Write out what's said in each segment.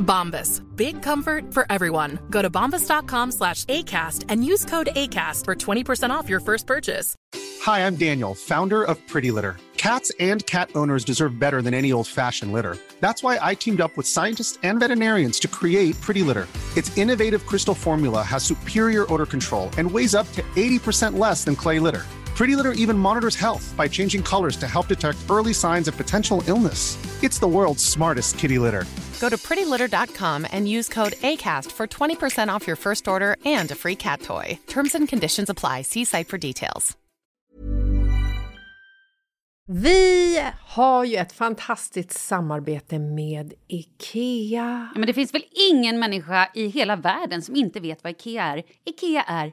Bombas. Big comfort for everyone. Go to bombas.com slash ACAST and use code ACAST for 20% off your first purchase. Hi, I'm Daniel, founder of Pretty Litter. Cats and cat owners deserve better than any old fashioned litter. That's why I teamed up with scientists and veterinarians to create Pretty Litter. Its innovative crystal formula has superior odor control and weighs up to 80% less than clay litter. Pretty Litter even monitors health by changing colors to help detect early signs of potential illness. It's the world's smartest kitty litter. Go to prettylitter.com and use code ACAST for 20% off your first order and a free cat toy. Terms and conditions apply. See site for details. Vi har ju ett fantastiskt samarbete med IKEA. Ja, men det finns väl ingen människa i hela världen som inte vet vad Ikea är. Ikea är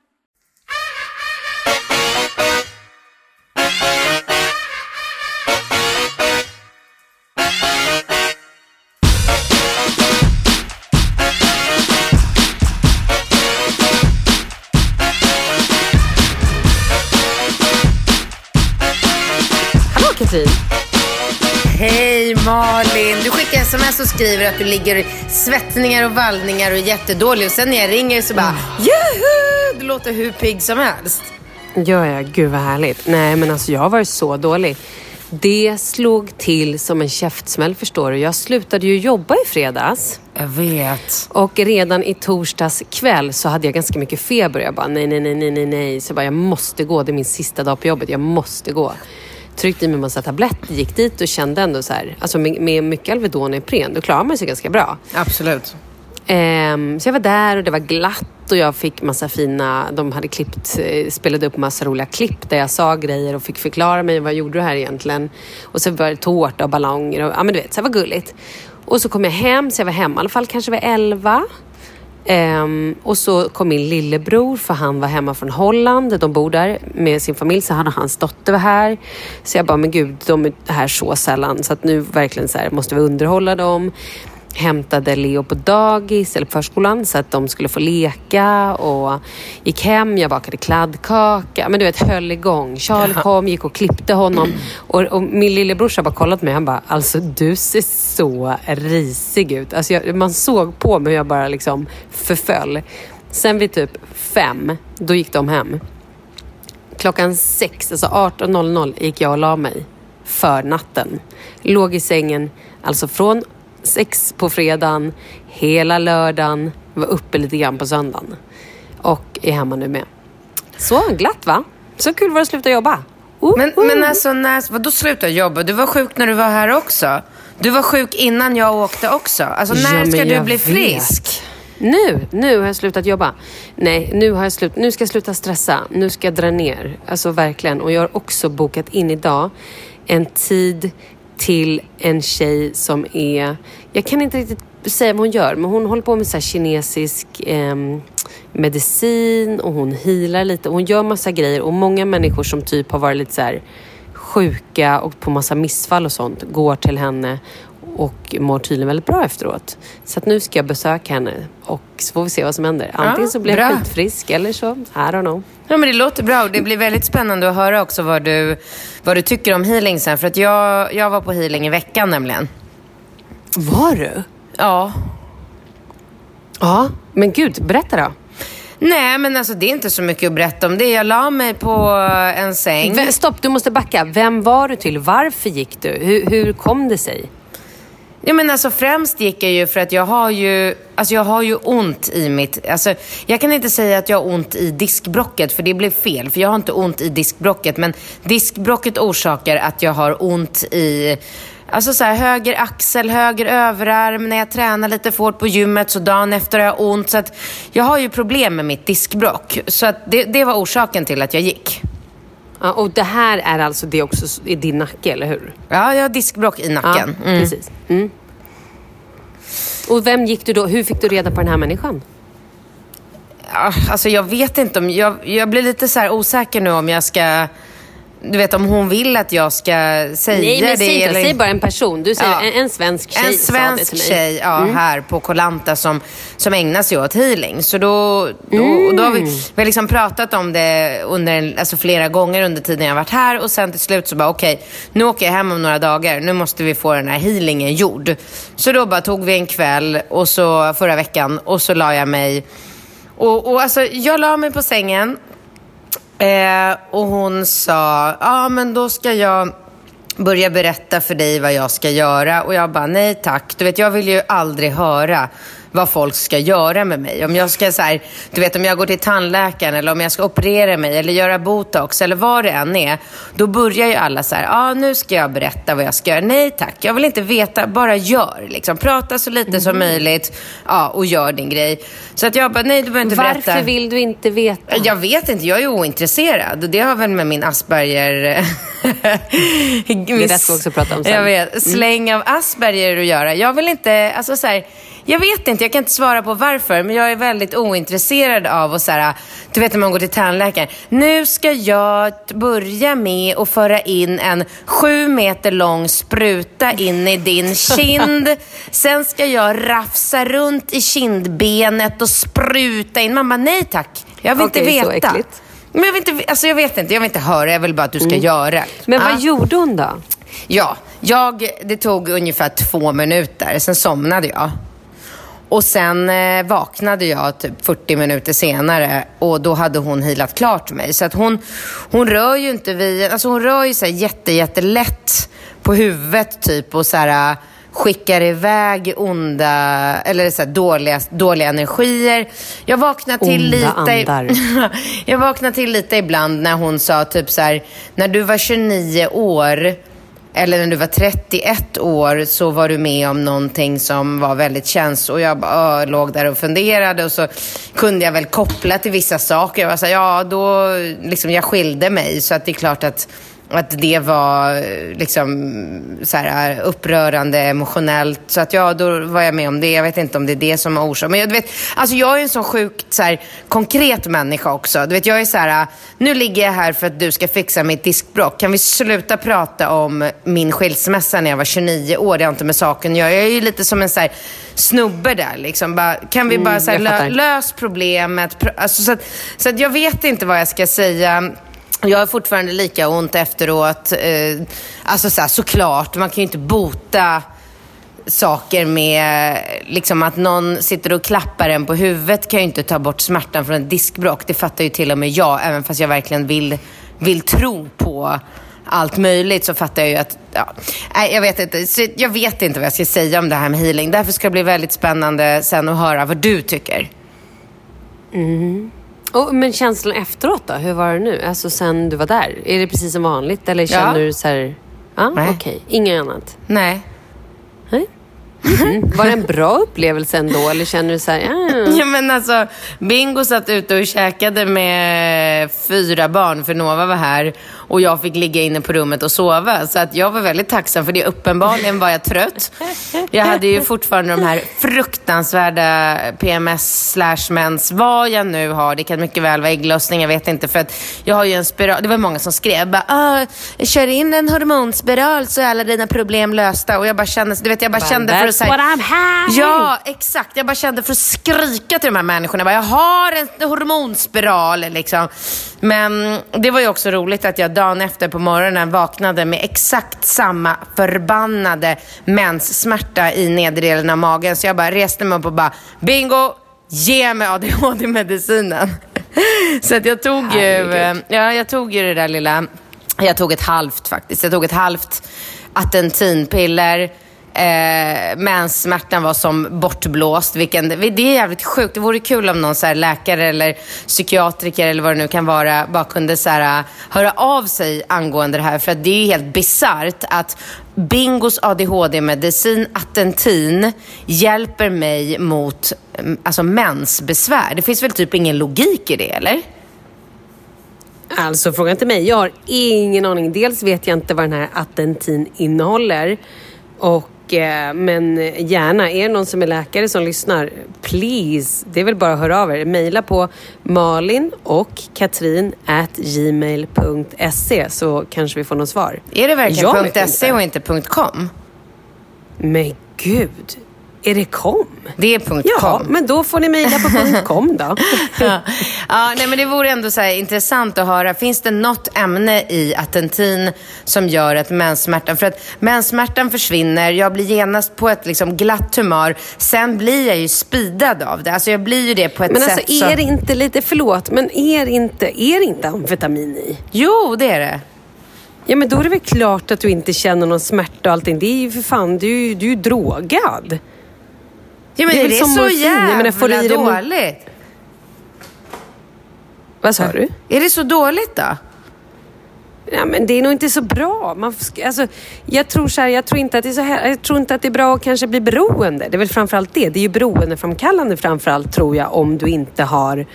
Sms och skriver att du ligger svettningar och vallningar och är jättedålig och sen när jag ringer så bara Juhu! Du låter hur pigg som helst. Gör jag? Gud vad härligt. Nej men alltså jag har varit så dålig. Det slog till som en käftsmäll förstår du. Jag slutade ju jobba i fredags. Jag vet. Och redan i torsdags kväll så hade jag ganska mycket feber. Jag bara nej, nej, nej, nej, nej, nej. Så jag bara, jag måste gå. Det är min sista dag på jobbet. Jag måste gå. Tryckte i mig en massa tabletter, gick dit och kände ändå så här. Alltså med, med mycket Alvedon och Ipren, då klarar man sig ganska bra. Absolut. Ehm, så jag var där och det var glatt och jag fick massa fina, de hade klippt, eh, spelade upp massa roliga klipp där jag sa grejer och fick förklara mig vad gjorde du här egentligen. Och så var det tårta och ballonger och ja men du vet, så det var gulligt. Och så kom jag hem, så jag var hemma i alla fall kanske vid elva. Um, och så kom min lillebror, för han var hemma från Holland. De bor där med sin familj, så han och hans dotter var här. Så jag bara, men gud, de är här så sällan. Så att nu verkligen så här, måste vi underhålla dem hämtade Leo på dagis eller förskolan så att de skulle få leka och gick hem, jag bakade kladdkaka. Men du vet, höll igång. Charlie kom, gick och klippte honom. Och, och min lillebrorsa bara kollat på mig han bara, alltså du ser så risig ut. Alltså jag, man såg på mig hur jag bara liksom förföll. Sen vid typ fem, då gick de hem. Klockan sex, alltså 18.00 gick jag och la mig för natten. Låg i sängen, alltså från sex på fredagen, hela lördagen, var uppe lite grann på söndagen. Och är hemma nu med. Så glatt va? Så kul var det att sluta jobba. Uh, Men, uh. men alltså, när, vadå sluta jobba? Du var sjuk när du var här också. Du var sjuk innan jag åkte också. Alltså, när Ja, ska du bli vet. frisk? Nu, nu har jag slutat jobba. Nej, nu, har jag slut, nu ska jag sluta stressa. Nu ska jag dra ner. Alltså verkligen. Och jag har också bokat in idag en tid till en tjej som är... Jag kan inte riktigt säga vad hon gör, men hon håller på med så här kinesisk eh, medicin och hon healar lite. Hon gör massa grejer och många människor som typ har varit lite så här sjuka och på massa missfall och sånt går till henne och mår tydligen väldigt bra efteråt. Så att nu ska jag besöka henne och så får vi se vad som händer. Antingen så blir jag skitfrisk eller så, I don't know. Ja, men det låter bra och det blir väldigt spännande att höra också vad du, vad du tycker om healing sen. För att jag, jag var på healing i veckan nämligen. Var du? Ja. Ja, men gud, berätta då. Nej, men alltså det är inte så mycket att berätta om det. Jag la mig på en säng. Stopp, du måste backa. Vem var du till? Varför gick du? Hur, hur kom det sig? Ja, men alltså främst gick jag ju för att jag har ju, alltså jag har ju ont i mitt... Alltså, jag kan inte säga att jag har ont i diskbrocket, för det blev fel. För jag har inte ont i diskbrocket, men diskbrocket orsakar att jag har ont i... Alltså så här, höger axel, höger överarm. När jag tränar lite för hårt på gymmet så dagen efter har jag ont. Så att jag har ju problem med mitt diskbrock. Så att det, det var orsaken till att jag gick. Ja, och det här är alltså det också i din nacke, eller hur? Ja, jag har diskbrock i nacken. Ja, precis. Mm. Och vem gick du då? Hur fick du reda på den här människan? Ja, alltså jag vet inte om, jag, jag blir lite så osäker nu om jag ska, du vet om hon vill att jag ska säga Nej, men det. säg eller- Säg bara en person. Du säger Ja. en, en svensk tjej en sa det svensk till mig. tjej ja, här på Kolanta som, som ägnar sig åt healing. Så då, då, och då har vi, vi har liksom pratat om det under alltså flera gånger under tiden jag har varit här och sen till slut så bara okej, nu åker jag hem om några dagar. Nu måste vi få den här healingen gjord. Så då bara tog vi en kväll och så förra veckan och så la jag mig och, och alltså, jag la mig på sängen eh, och hon sa, ja men då ska jag börja berätta för dig vad jag ska göra. Och jag bara, nej tack. Du vet, jag vill ju aldrig höra vad folk ska göra med mig. Om jag ska så här, du vet om jag går till tandläkaren eller om jag ska operera mig eller göra botox eller vad det än är. Då börjar ju alla så här, ja ah, nu ska jag berätta vad jag ska göra. Nej tack, jag vill inte veta, bara gör. Liksom. Prata så lite som möjligt ja, och gör din grej. Så att jag bara, nej du behöver inte Varför berätta. vill du inte veta? Jag vet inte, jag är ointresserad. Det har väl med min Asperger... Det där ska vi också prata om sen. Jag vet. Släng av Asperger att göra. Jag vill inte... Alltså så här, jag vet inte, jag kan inte svara på varför, men jag är väldigt ointresserad av att så här, du vet när man går till tandläkaren. Nu ska jag börja med att föra in en sju meter lång spruta in i din kind. Sen ska jag rafsa runt i kindbenet och spruta in. Man bara, nej tack. Jag vill Okej, inte så veta. äckligt. Men jag vill, inte, alltså jag vet inte, jag vill inte höra. Jag vill bara att du ska göra. Men vad gjorde hon då? Ja, jag, det tog ungefär två minuter. Sen somnade jag. Och sen eh, vaknade jag typ 40 minuter senare och då hade hon healat klart mig. Så att hon, hon rör ju inte vid, alltså hon rör ju så här jätte, jättelätt på huvudet typ och så här, äh, skickar iväg onda, eller så här, dåliga, dåliga energier. Jag vaknar till Onda lite... andar. jag vaknar till lite ibland när hon sa typ så här, när du var 29 år eller när du var 31 år så var du med om någonting som var väldigt känsligt. Och jag bara, låg där och funderade och så kunde jag väl koppla till vissa saker. Jag var så här, ja då, liksom jag skilde mig så att det är klart att att det var liksom så här, upprörande emotionellt. Så att ja, då var jag med om det. Jag vet inte om det är det som har orsakat. Men jag, du vet, alltså jag är en sån sjukt så här, konkret människa också. Du vet, jag är så här, nu ligger jag här för att du ska fixa mitt diskbråck. Kan vi sluta prata om min skilsmässa när jag var 29 år? Det har inte med saken att göra. Jag är ju lite som en så här, snubbe där. Liksom. Bara, kan vi bara Mm, så här, lö, lös problemet? Pr- Alltså, så, att, så att jag vet inte vad jag ska säga. Jag har fortfarande lika ont efteråt. Eh, alltså så här, såklart, man kan ju inte bota saker med liksom att någon sitter och klappar en på huvudet kan ju inte ta bort smärtan från ett diskbråck. Det fattar ju till och med jag, även fast jag verkligen vill, vill tro på allt möjligt så fattar jag ju att, ja, nej, jag vet inte. Så jag vet inte vad jag ska säga om det här med healing. Därför ska det bli väldigt spännande sen att höra vad du tycker. Mm. Och, men känslan efteråt då? Hur var det nu? Alltså sen du var där? Är det precis som vanligt? Eller känner Ja. du så här... Ja, Nej. okej. Inget annat? Nej. Nej. Mhm. Var det en bra upplevelse ändå? Eller känner du så här... Ja, Ja, men alltså, Bingo satt ute och käkade med fyra barn för Nova var här och jag fick ligga inne på rummet och sova. Så att jag var väldigt tacksam för det. Uppenbarligen var jag trött. Jag hade ju fortfarande de här fruktansvärda PMS slash mens, vad jag nu har. Det kan mycket väl vara ägglossning, jag vet inte. För att jag har ju en spiral. Det var många som skrev bara, ah, kör in en hormonspiral så är alla dina problem lösta. Och jag bara kände, du vet, jag bara kände för That's säga, what I'm having! Ja, exakt. Jag bara kände för att skrika till de här människorna. Jag, bara, jag har en hormonspiral liksom. Men det var ju också roligt att jag dagen efter på morgonen vaknade med exakt samma förbannade menssmärta i nedre delen av magen. Så jag bara reste mig upp och bara, bingo, ge mig ADHD-medicinen. Så att jag tog ju, ja, jag tog ju det där lilla, jag tog ett halvt faktiskt. Jag tog ett halvt atentinpiller. Eh, men smärtan var som bortblåst. Vilken, det är jävligt sjukt. Det vore kul om någon så här läkare eller psykiatriker eller vad det nu kan vara bara kunde så här, eh, höra av sig angående det här. För att det är ju helt bisarrt att Bingos ADHD-medicin Atentin hjälper mig mot mm, alltså, mensbesvär. Det finns väl typ ingen logik i det, eller? Alltså fråga inte mig. Jag har ingen aning. Dels vet jag inte vad den här Attentin innehåller. Och, men gärna, är det någon som är läkare som lyssnar, please, det är väl bara att höra av er. Mejla på malin och katrin at gmail.se så kanske vi får något svar. Är det verkligen .se och inte .com? Men gud, är det kom? Det är .com. Ja, men då får ni mejla på .com då. ja. ja, nej, men det vore ändå så intressant att höra. Finns det något ämne i atentin som gör att menssmärtan... För att menssmärtan försvinner, jag blir genast på ett liksom glatt humör. Sen blir jag ju speedad av det. Alltså jag blir ju det på ett Men sätt alltså är det inte lite, förlåt, men är det inte, är det inte amfetamin i? Jo, det är det. Ja men då är det väl klart att du inte känner någon smärta och allting. Det är ju för fan, du, du är ju drogad. Ja, men Det är är det, som så morfin. Jag jävla får du dåligt? Vad sa du? Är det så dåligt då? Ja, men det är nog inte så bra. Man, alltså, jag, tror så här, jag, tror inte att det är så här, jag tror inte att det är bra att kanske bli beroende. Det är väl framförallt det. Det är ju beroendeframkallande framförallt tror jag om du inte har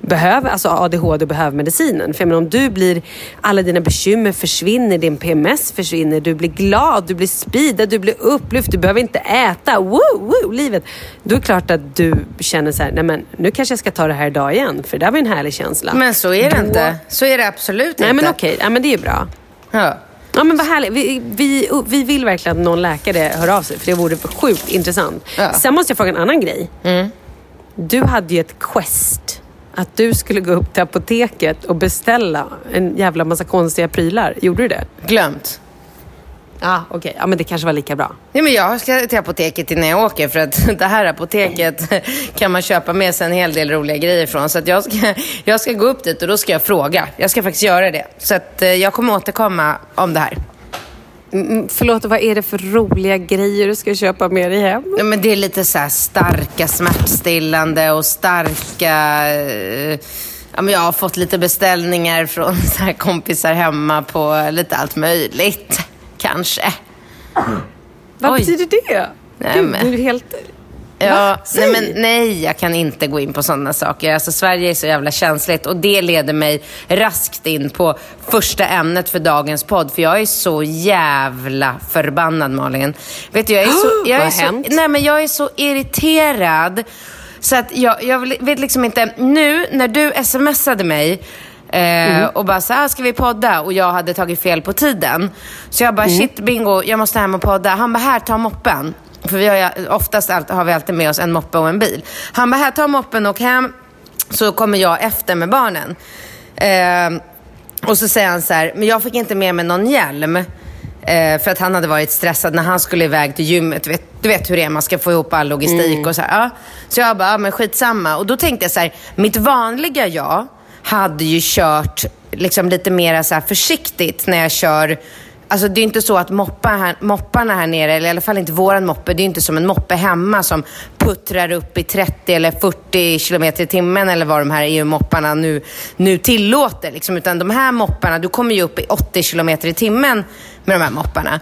behöver, alltså ADHD behöver medicinen. För jag menar, om du blir, alla dina bekymmer försvinner, din PMS försvinner, du blir glad, du blir speedad, du blir upplyft, du behöver inte äta, woo, woo, livet. Då är det klart att du känner så här, nej men nu kanske jag ska ta det här idag igen, för det var en härlig känsla. Men så är det Då- inte. Så är det absolut Nej inte. men okej, ja, men det är ju bra. Ja. Ja men vad härligt. Vi, vi, vi vill verkligen att någon läkare hör av sig för det vore sjukt intressant. Ja. Sen måste jag fråga en annan grej. Du hade ju ett quest. Att du skulle gå upp till apoteket och beställa en jävla massa konstiga prylar. Gjorde du det? Glömt. Ja, okej. Ja, men det kanske var lika bra. Ja, men jag ska till apoteket innan jag åker för att det här apoteket kan man köpa med sig en hel del roliga grejer ifrån. Så jag, ska, jag ska gå upp dit och då ska jag fråga. Jag ska faktiskt göra det. Så att eh, jag kommer återkomma om det här. Mm, förlåt, vad är det för roliga grejer du ska köpa med dig hem? Ja, men det är lite så här starka smärtstillande och starka... eh, Ja, men jag har fått lite beställningar från så här kompisar hemma på lite allt möjligt. Kanske. Vad Oj. betyder det? Nej, Gud, men- du är helt... Ja, nej, men, nej, jag kan inte gå in på sådana saker. Alltså, Sverige är så jävla känsligt och det leder mig raskt in på första ämnet för dagens podd. För jag är så jävla förbannad Malin. Vet du, jag är så, jag är så, nej, men jag är så irriterad. Så att jag, jag vet liksom inte, nu när du smsade mig Eh, Och bara så här, ska vi podda? Och jag hade tagit fel på tiden. Så jag bara, shit bingo, jag måste hem och podda. Han bara, här, ta moppen. För vi har ju, oftast allt, har vi alltid med oss en moppe och en bil. Han bara, här, ta moppen och hem. Så kommer jag efter med barnen. Eh, och så säger han så här, men jag fick inte med mig någon hjälm. Eh, för att han hade varit stressad när han skulle iväg till gymmet. Du vet, du vet hur det är, man ska få ihop all logistik och så här. Ja. Så jag bara, ja, men skitsamma. Och då tänkte jag så här, mitt vanliga jag hade ju kört liksom lite mer så försiktigt när jag kör Alltså det är inte så att moppa här, mopparna här nere, eller i alla fall inte våran moppe, det är inte som en moppe hemma som puttrar upp i 30 eller 40 kilometer i timmen eller vad de här EU-mopparna nu, nu tillåter. Liksom. Utan de här mopparna, du kommer ju upp i 80 kilometer i timmen med de här mopparna.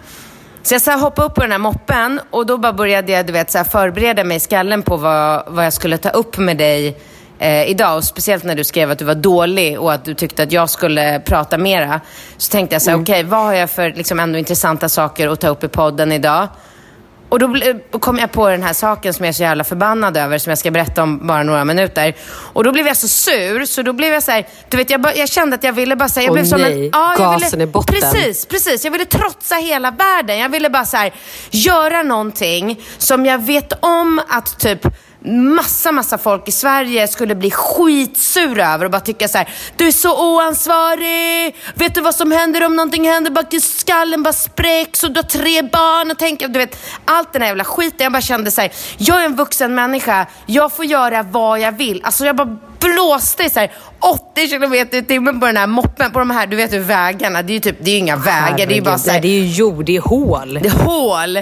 Så jag så här hoppade upp på den här moppen och då bara började jag du vet, så här förbereda mig i skallen på vad, vad jag skulle ta upp med dig eh, idag. Och speciellt när du skrev att du var dålig och att du tyckte att jag skulle prata mera. Så tänkte jag så här, okej, vad har jag för liksom, ändå intressanta saker att ta upp i podden idag? Och då ble- kom jag på den här saken som jag är så jävla förbannad över, som jag ska berätta om bara några minuter. Och då blev jag så sur, så då blev jag så här, du vet, jag, bara, jag kände att jag ville bara säga, Åh, blev som nej. en... jag Gasen ville, i botten. Precis, precis. Jag ville trotsa hela världen. Jag ville bara så här, göra någonting som jag vet om att typ massa, massa folk i Sverige skulle bli skitsura över och bara tycka så här: du är så oansvarig, vet du vad som händer om någonting händer, bara skallen bara spräcks och du har tre barn och tänker, du vet, allt den här jävla skiten. Jag bara kände så här: jag är en vuxen människa, jag får göra vad jag vill. Alltså jag bara blåste så här 80 kilometer i timmen på den här moppen, på de här, du vet hur vägarna, det är ju typ, det är ju inga vägar, det är ju bara så här, det är ju jord, det är hål. det är hål.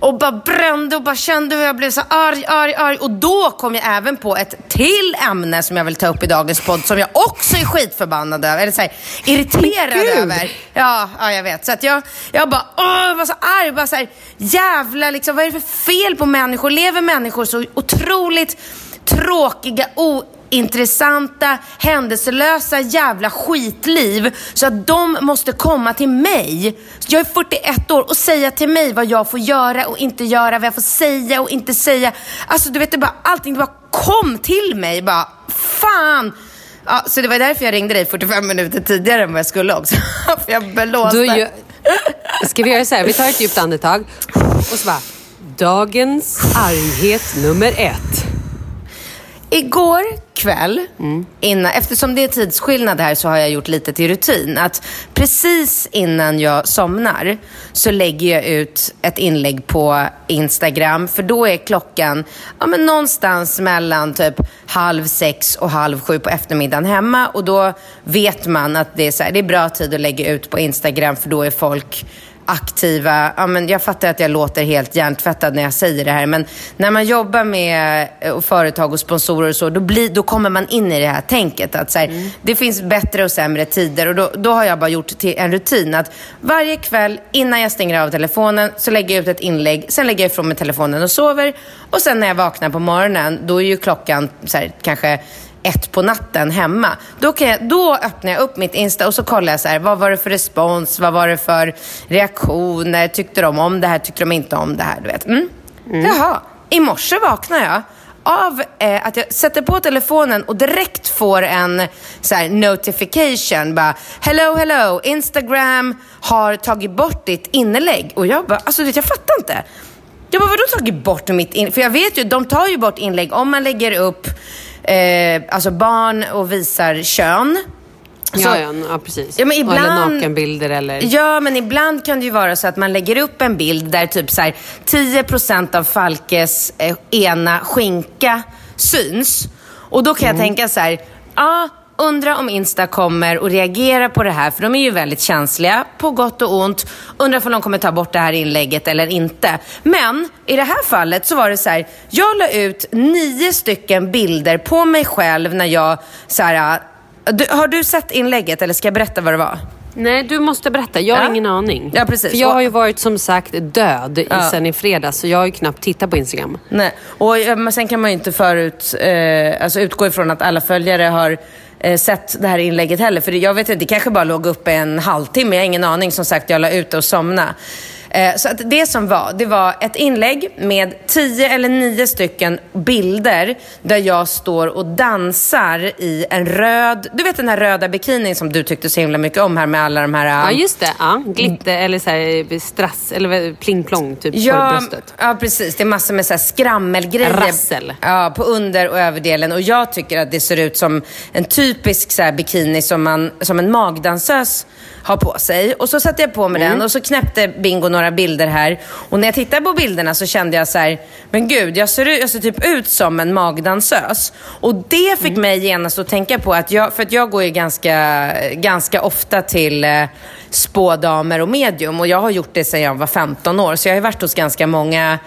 Och bara brände och bara kände hur jag blev så arg, arg, arg. Och då kom jag även på ett till ämne som jag vill ta upp i dagens podd som jag också är skitförbannad över. Eller så här, irriterad Gud. över. Ja, ja, jag vet. Så att jag, jag bara, åh, jag var så arg. Bara så här, jävla liksom, vad är det för fel på människor? Lever människor så otroligt tråkiga, ointressanta, händelselösa jävla skitliv så att de måste komma till mig. Jag är 41 år och säga till mig vad jag får göra och inte göra, vad jag får säga och inte säga. Alltså du vet, det bara, allting det bara kom till mig. Bara, fan! Ja, så det var därför jag ringde dig 45 minuter tidigare än vad jag skulle också. För jag blåste. Ju... ska vi göra så här, vi tar ett djupt andetag och så bara, dagens arghet nummer ett. Igår kväll, innan, eftersom det är tidsskillnad här så har jag gjort lite till rutin. Att precis innan jag somnar så lägger jag ut ett inlägg på Instagram. För då är klockan ja, men någonstans mellan typ halv sex och halv sju på eftermiddagen hemma. Och då vet man att det är, så här, det är bra tid att lägga ut på Instagram för då är folk aktiva. Ja, men jag fattar att jag låter helt hjärntvättad när jag säger det här, men när man jobbar med eh, företag och sponsorer och så, då, blir, då kommer man in i det här tänket att så här, det finns bättre och sämre tider och då, då har jag bara gjort till en rutin att varje kväll innan jag stänger av telefonen så lägger jag ut ett inlägg, sen lägger jag ifrån mig telefonen och sover och sen när jag vaknar på morgonen, då är ju klockan så här, kanske ett på natten hemma. Då, kan jag, då öppnar jag upp mitt Insta och så kollar jag så här, vad var det för respons, vad var det för reaktioner, tyckte de om det här, tyckte de inte om det här, du vet. Mm. Jaha, i morse vaknar jag av eh, att jag sätter på telefonen och direkt får en så här, notification. Bara, hello, hello, Instagram har tagit bort ditt inlägg. Och jag bara, alltså jag fattar inte. Jag bara, vadå tagit bort mitt inlägg? För jag vet ju, de tar ju bort inlägg om man lägger upp eh, alltså barn och visar kön. Så- Ja, ja, ja, precis. Ja, men ibland- Eller nakenbilder eller... Ja, men ibland kan det ju vara så att man lägger upp en bild där typ så här 10% av Falkes eh, ena skinka syns. Och då kan jag tänka så här, ja, undra om Insta kommer och reagera på det här, för de är ju väldigt känsliga, på gott och ont. Undrar om de kommer ta bort det här inlägget eller inte. Men i det här fallet så var det så här, jag la ut nio stycken bilder på mig själv när jag så här, ah, har du sett inlägget eller ska jag berätta vad det var? Nej, du måste berätta. Jag har Ja. ingen aning. Ja, precis. För jag har ju varit som sagt död Ja. sen i fredags, så jag har ju knappt tittat på Instagram. Nej. Och men sen kan man ju inte förut, eh, alltså utgå ifrån att alla följare har eh, sett det här inlägget heller. För jag vet inte, det kanske bara låg uppe en halvtimme, jag har ingen aning. Som sagt, jag la ut det och somna. Eh, så att det som var, det var ett inlägg med tio eller nio stycken bilder där jag står och dansar i en röd, du vet den här röda bikinin som du tyckte så himla mycket om här med alla de här... Ja, um, just det. Ja. Glitter eller så här, strass, eller pling-plong typ Ja, på bröstet. ja, precis. Det är massor med så här skrammelgrejer. Rassel. Ja, på under och överdelen. Och jag tycker att det ser ut som en typisk så bikini som, man, som en magdansös har på sig. Och så satte jag på mig den och så knäppte Bingo några bilder här. Och när jag tittade på bilderna så kände jag så här, men gud, jag ser, jag ser typ ut som en magdansös. Och det fick mig genast att tänka på att jag, för att jag går ju ganska, ganska ofta till eh, spådamer och medium. Och jag har gjort det sedan jag var 15 år, så jag har ju varit hos ganska många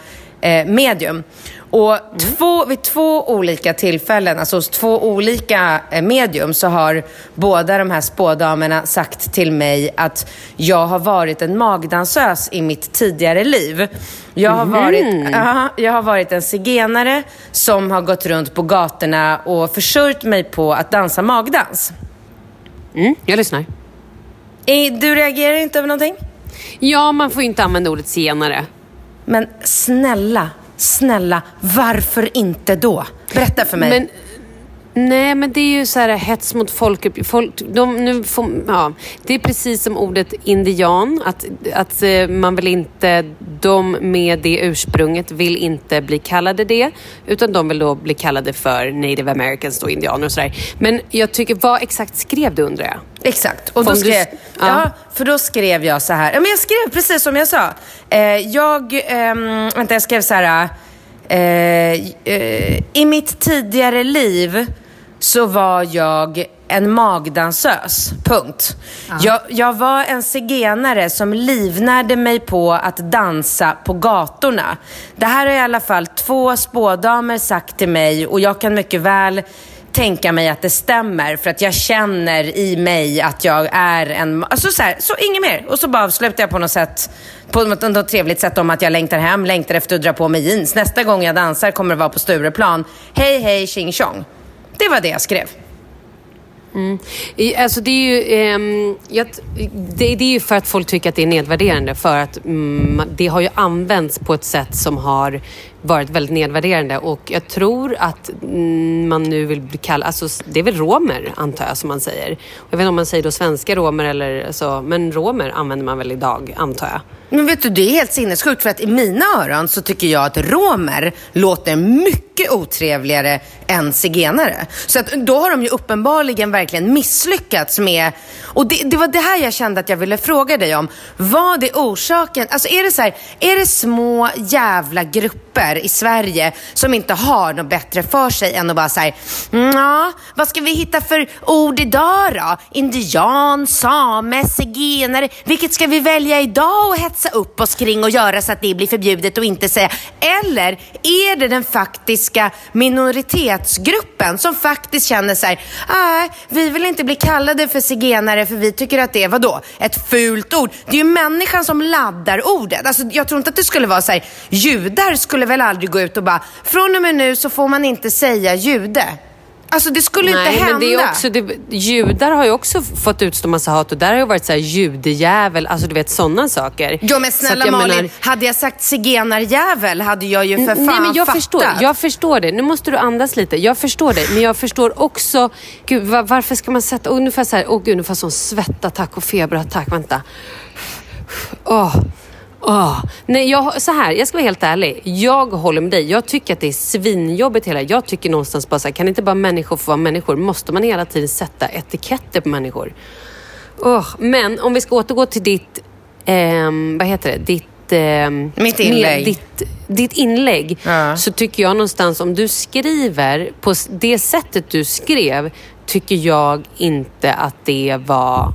eh, medium. Och två, vid två olika tillfällen, alltså hos två olika eh, medium, så har båda de här spådamerna sagt till mig att jag har varit en magdansös i mitt tidigare liv. Jag har, varit, ja, jag har varit en zigenare som har gått runt på gatorna och försörjt mig på att dansa magdans. Mm, jag lyssnar. Du reagerar inte över någonting? Ja, man får ju inte använda ordet zigenare. Men snälla, snälla, varför inte då? Berätta för mig. Men, nej, men det är ju så här hets mot folkgrupp. Folk, de, nu får, ja, det är precis som ordet indian. Att, att eh, man vill inte, de med det ursprunget vill inte bli kallade det. Utan de vill då bli kallade för native americans, då, indianer och sådär. Men jag tycker, vad exakt skrev du undrar jag? Exakt. Och då Om du- skrev, ja. ja. för då skrev jag så här. Ja, men jag skrev precis som jag sa. Eh, jag, ehm, vänta, jag skrev så här. Eh, eh, I mitt tidigare liv så var jag en magdansös. Punkt. Jag, jag var en zigenare som livnärde mig på att dansa på gatorna. Det här har i alla fall två spådamer sagt till mig och jag kan mycket väl tänka mig att det stämmer för att jag känner i mig att jag är en... Alltså så, här, så inget mer. Och så bara avslutar jag på något sätt, på något, något trevligt sätt om att jag längtar hem, längtar efter att dra på mig jeans. Nästa gång jag dansar kommer det vara på Stureplan. Hej, hej, tjing tjong. Det var det jag skrev. Mm. Alltså det är ju ehm, jag, det, det är ju för att folk tycker att det är nedvärderande. För att mm, det har ju använts på ett sätt som har varit väldigt nedvärderande. Och jag tror att man nu vill bli kallad... Alltså det är väl romer, antar jag, som man säger. Jag vet inte om man säger då svenska romer eller så. Men romer använder man väl idag, antar jag. Men vet du, det är helt sinnessjukt för att i mina öron så tycker jag att romer låter mycket otrevligare än zigenare. Så att då har de ju uppenbarligen verkligen misslyckats med... Och det, det var det här jag kände att jag ville fråga dig om. Vad är orsaken? Alltså är det så här, är det små jävla grupper i Sverige som inte har något bättre för sig än att bara säga, ja, vad ska vi hitta för ord idag då? Indian, same, zigenare. Vilket ska vi välja idag och hetsa upp oss kring och göra så att det blir förbjudet och inte säga? Eller är det den faktiska minoritetsgruppen som faktiskt känner så här, nej, vi vill inte bli kallade för zigenare för vi tycker att det är, vadå, ett fult ord. Det är ju människan som laddar ordet. Alltså, jag tror inte att det skulle vara så här, judar skulle väl aldrig gå ut och bara, från och med nu så får man inte säga jude. Alltså det skulle inte hända. men det är också, det, judar har ju också fått utstå massa hat och där har ju varit så här judejävel, alltså du vet sådana saker. Ja men snälla jag Malin, menar- hade jag sagt zigenarjävel hade jag ju för fan Nej, men jag fattat. förstår, jag förstår det. Nu måste du andas lite. Jag förstår det. Men jag förstår också... Gud, va- varför ska man sätta... Ungefär så här... Åh gud, nu får jag sån svettattack och feberattack. Vänta. Åh. Åh. Nej, jag, så här, jag ska vara helt ärlig. Jag håller med dig. Jag tycker att det är svinjobbigt hela. Jag tycker någonstans bara så här, kan inte bara människor få vara människor? Måste man hela tiden sätta etiketter på människor? Åh, Men om vi ska återgå till ditt, ehm, vad heter det, ditt... ehm, Mitt inlägg. med Ditt, ditt inlägg. Ja. Så tycker jag någonstans, om du skriver på det sättet du skrev, tycker jag inte att det var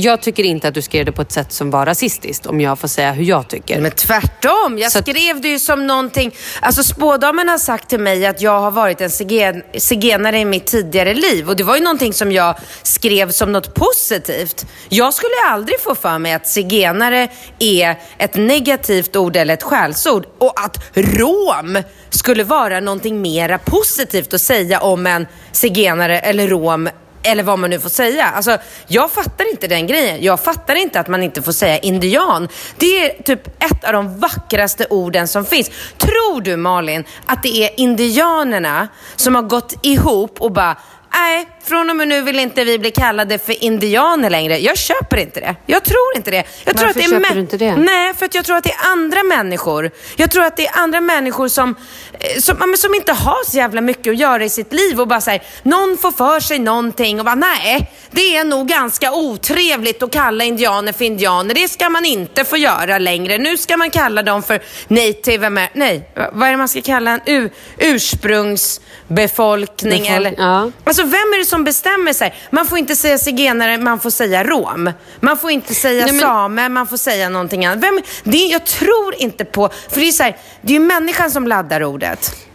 Jag tycker inte att du skrev det på ett sätt som var rasistiskt, om jag får säga hur jag tycker. Men tvärtom, jag Så skrev det ju som någonting... Alltså spådamen har sagt till mig att jag har varit en zigen, zigenare i mitt tidigare liv. Och det var ju någonting som jag skrev som något positivt. Jag skulle aldrig få för mig att zigenare är ett negativt ord eller ett skällsord. Och att rom skulle vara någonting mera positivt att säga om en zigenare eller rom eller vad man nu får säga. Alltså, jag fattar inte den grejen. Jag fattar inte att man inte får säga indian. Det är typ ett av de vackraste orden som finns. Tror du Malin att det är indianerna som har gått ihop och bara Nej, från och med nu vill inte vi bli kallade för indianer längre. Jag köper inte det. Jag tror inte det. Jag tror Varför att det är köper du inte det? Nej, för att jag tror att det är andra människor. Jag tror att det är andra människor som, eh, som, som inte har så jävla mycket att göra i sitt liv och bara säger någon får för sig någonting och bara nej, det är nog ganska otrevligt att kalla indianer för indianer. Det ska man inte få göra längre. Nu ska man kalla dem för native Amer- Nej, vad är det man ska kalla en U- ursprungsbefolkning Befolk- eller? ja. Alltså vem är det som bestämmer sig? Man får inte säga zigenare, man får säga rom. Man får inte säga Nej, men- same, man får säga någonting annat. Vem, det, jag tror inte på, för det är så här, det är ju människan som laddar ordet.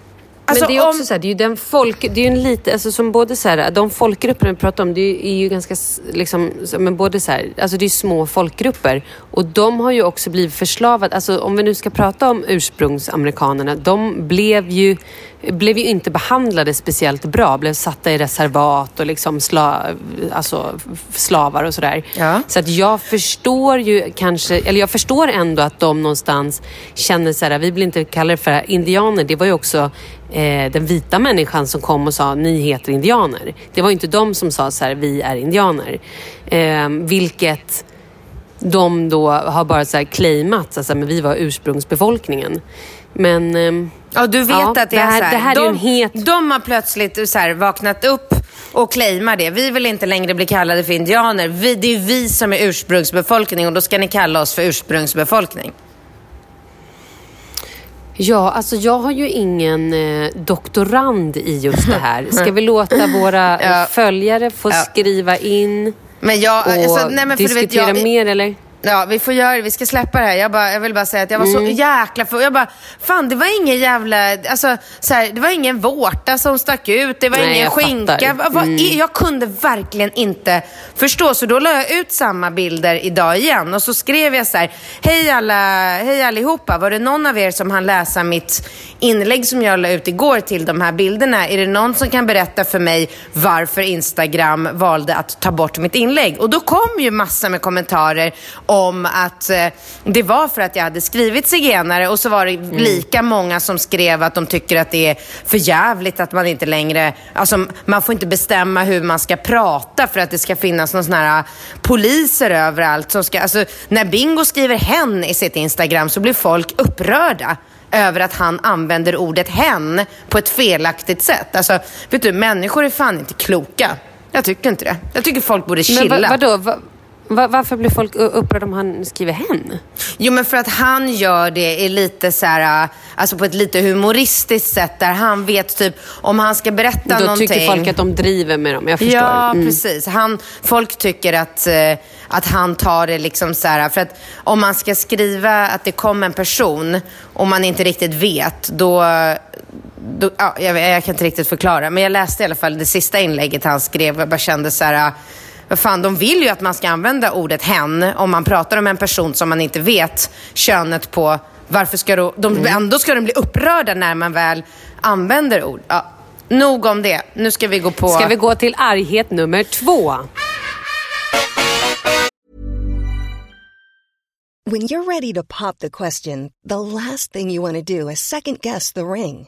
Alltså, men det är också om- så här, det är ju den folk, det är ju en lite, alltså som både så här, de folkgrupperna vi pratar om, det är ju, ganska, liksom, men både så här, alltså det är små folkgrupper och de har ju också blivit förslavade, alltså om vi nu ska prata om ursprungsamerikanerna, de blev ju, blev ju inte behandlade speciellt bra, blev satta i reservat och liksom sla, alltså slavar och sådär. Ja. Så att jag förstår ju kanske, eller jag förstår ändå att de någonstans känner så här, vi vill inte kalla det för indianer. Det var ju också eh, den vita människan som kom och sa, ni heter indianer. Det var inte de som sa så här, vi är indianer. Eh, vilket de då har bara så här claimat, alltså, men vi var ursprungsbefolkningen. Men... ehm, Ja, du vet Ja, att det, det är här- så här. det här är de, ju en het- de har plötsligt så här vaknat upp och claimar det. Vi vill inte längre bli kallade för indianer. Vi, det är vi som är ursprungsbefolkning och då ska ni kalla oss för ursprungsbefolkning. Ja, alltså jag har ju ingen eh, doktorand i just det här. Ska vi låta våra eh, Ja. följare få Ja. skriva in Men jag, och alltså, nej, men för du vet, diskutera jag, mer eller? Ja, vi får göra det. Vi ska släppa det här. Jag, bara, jag vill bara säga att jag var så Mm. jäkla för Jag bara, fan det var ingen jävla, alltså så här, det var ingen vårta som stack ut. Det var Nej, ingen jag skinka. Vad- vad Mm. Jag kunde verkligen inte förstå. Så då la jag ut samma bilder idag igen. Och så skrev jag så här, hej alla, hej allihopa. Var det någon av er som hann läsa mitt inlägg som jag la ut igår till de här bilderna? Är det någon som kan berätta för mig varför Instagram valde att ta bort mitt inlägg? Och då kom ju massor med kommentarer om att eh, det var för att jag hade skrivit zigenare och så var det lika många som skrev att de tycker att det är för jävligt att man inte längre, alltså man får inte bestämma hur man ska prata för att det ska finnas någon sån här eh, poliser överallt som ska, alltså när Bingo skriver hen i sitt Instagram så blir folk upprörda över att han använder ordet hen på ett felaktigt sätt. Alltså, vet du, människor är fan inte kloka. Jag tycker inte det. Jag tycker folk borde Men chilla. va, vadå? Va, va, varför blir folk upprörda om han skriver hen? Jo, men för att han gör det i lite så här, äh, alltså på ett lite humoristiskt sätt där han vet typ om han ska berätta Då någonting. tycker folk att de driver med dem. Jag förstår. Ja, Mm. precis. Han, folk tycker att, eh, att han tar det liksom så här, för att om man ska skriva att det kom en person och man inte riktigt vet, då, då ja, jag, jag kan inte riktigt förklara. Men jag läste i alla fall det sista inlägget han skrev och jag bara kände så här, vad fan, de vill ju att man ska använda ordet hen om man pratar om en person som man inte vet könet på. Varför ska då, de, Mm. ändå ska de bli upprörda när man väl använder ord. Ja, nog om det. Nu ska vi gå på... Ska vi gå till arghet nummer två? When you're ready to pop the question, the last thing you want to do is second guess the ring.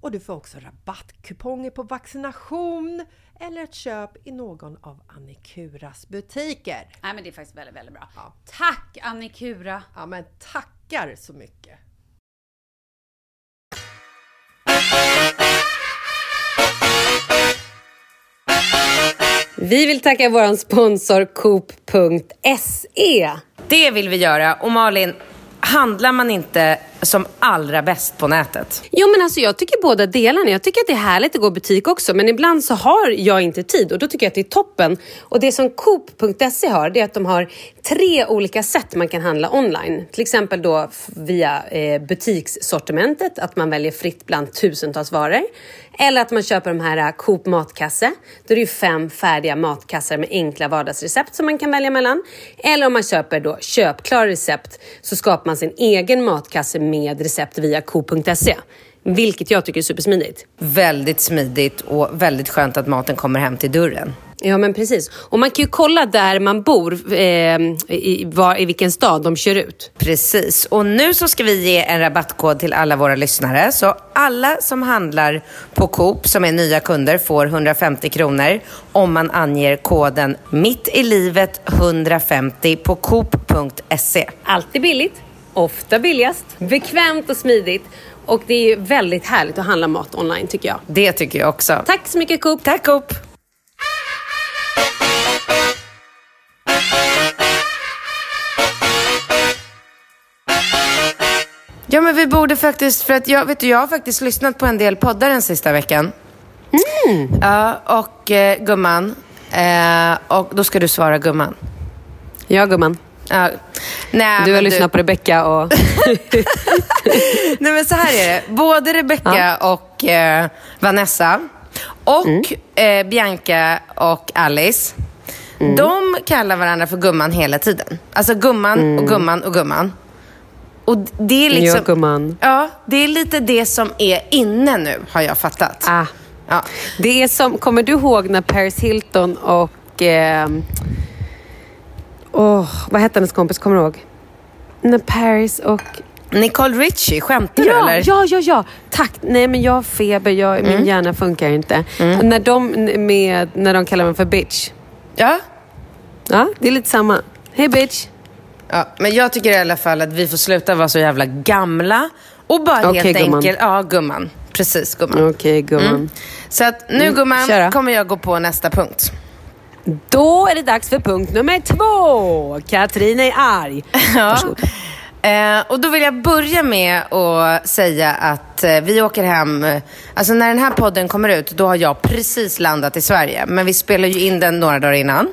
och du får också rabattkuponger på vaccination eller ett köp i någon av Annikuras butiker. Nej men det är faktiskt väldigt, väldigt bra. Ja. Tack Annikura! Ja men tackar så mycket! Vi vill tacka vår sponsor Coop.se. Det vill vi göra. Och Malin, handlar man inte som allra bäst på nätet? Jo men alltså jag tycker båda delarna. Jag tycker att det är härligt att gå i butik också men ibland så har jag inte tid och då tycker jag att det är toppen. Och det som Coop.se har det är att de har tre olika sätt man kan handla online. Till exempel då via eh, butikssortimentet, att man väljer fritt bland tusentals varor. Eller att man köper de här eh, Coop matkasse. Då är det ju fem färdiga matkassar med enkla vardagsrecept som man kan välja mellan. Eller om man köper då köpklara recept så skapar man sin egen matkasse med recept via Coop.se. Vilket jag tycker är supersmidigt. Väldigt smidigt och väldigt skönt att maten kommer hem till dörren. Ja, men precis. Och man kan ju kolla där man bor, eh, i, var, i vilken stad de kör ut. Precis. Och nu så ska vi ge en rabattkod till alla våra lyssnare. Så alla som handlar på Coop som är nya kunder får 150 kronor om man anger koden mitt i livet 150 på coop.se. Alltid billigt, ofta billigast, bekvämt och smidigt. Och det är ju väldigt härligt att handla mat online tycker jag. Det tycker jag också. Tack så mycket Coop. Tack Coop. Ja men vi borde faktiskt, för att jag, vet du, jag har faktiskt lyssnat på en del poddar den sista veckan. Mm. Ja, och eh, gumman, eh, och då ska du svara gumman. Ja gumman. Ja. Nej, Du har lyssnat på Rebecca och... Nej men så här är det. Både Rebecca och eh, Vanessa och Mm. eh, Bianca och Alice. Mm. De kallar varandra för gumman hela tiden. Alltså gumman och gumman och gumman. Och det är liksom... Ja, gumman. Ja, det är lite det som är inne nu, har jag fattat. Ah. Ja. Det är som, kommer du ihåg när Paris Hilton och... Eh, åh, vad hette hennes kompis? Kommer du ihåg? När Paris och... Nicole Richie, skämtar du Ja, eller? ja, ja, ja. Tack. Nej, men jag har feber. Jag, Mm. Min hjärna funkar inte. När, de, med, när de kallar mig för bitch. Ja. Ja, det är lite samma. Hej bitch. Ja, men jag tycker i alla fall att vi får sluta vara så jävla gamla och bara Okej, helt gumman. enkelt... Ja, gumman. Precis, gumman. Okej, gumman. Mm. Så att nu gumman kör då. kommer jag gå på nästa punkt. Då är det dags för punkt nummer två. Katrin är arg. Varsågod. Eh, och då vill jag börja med att säga att eh, vi åker hem, eh, alltså när den här podden kommer ut, då har jag precis landat i Sverige. Men vi spelar ju in den några dagar innan.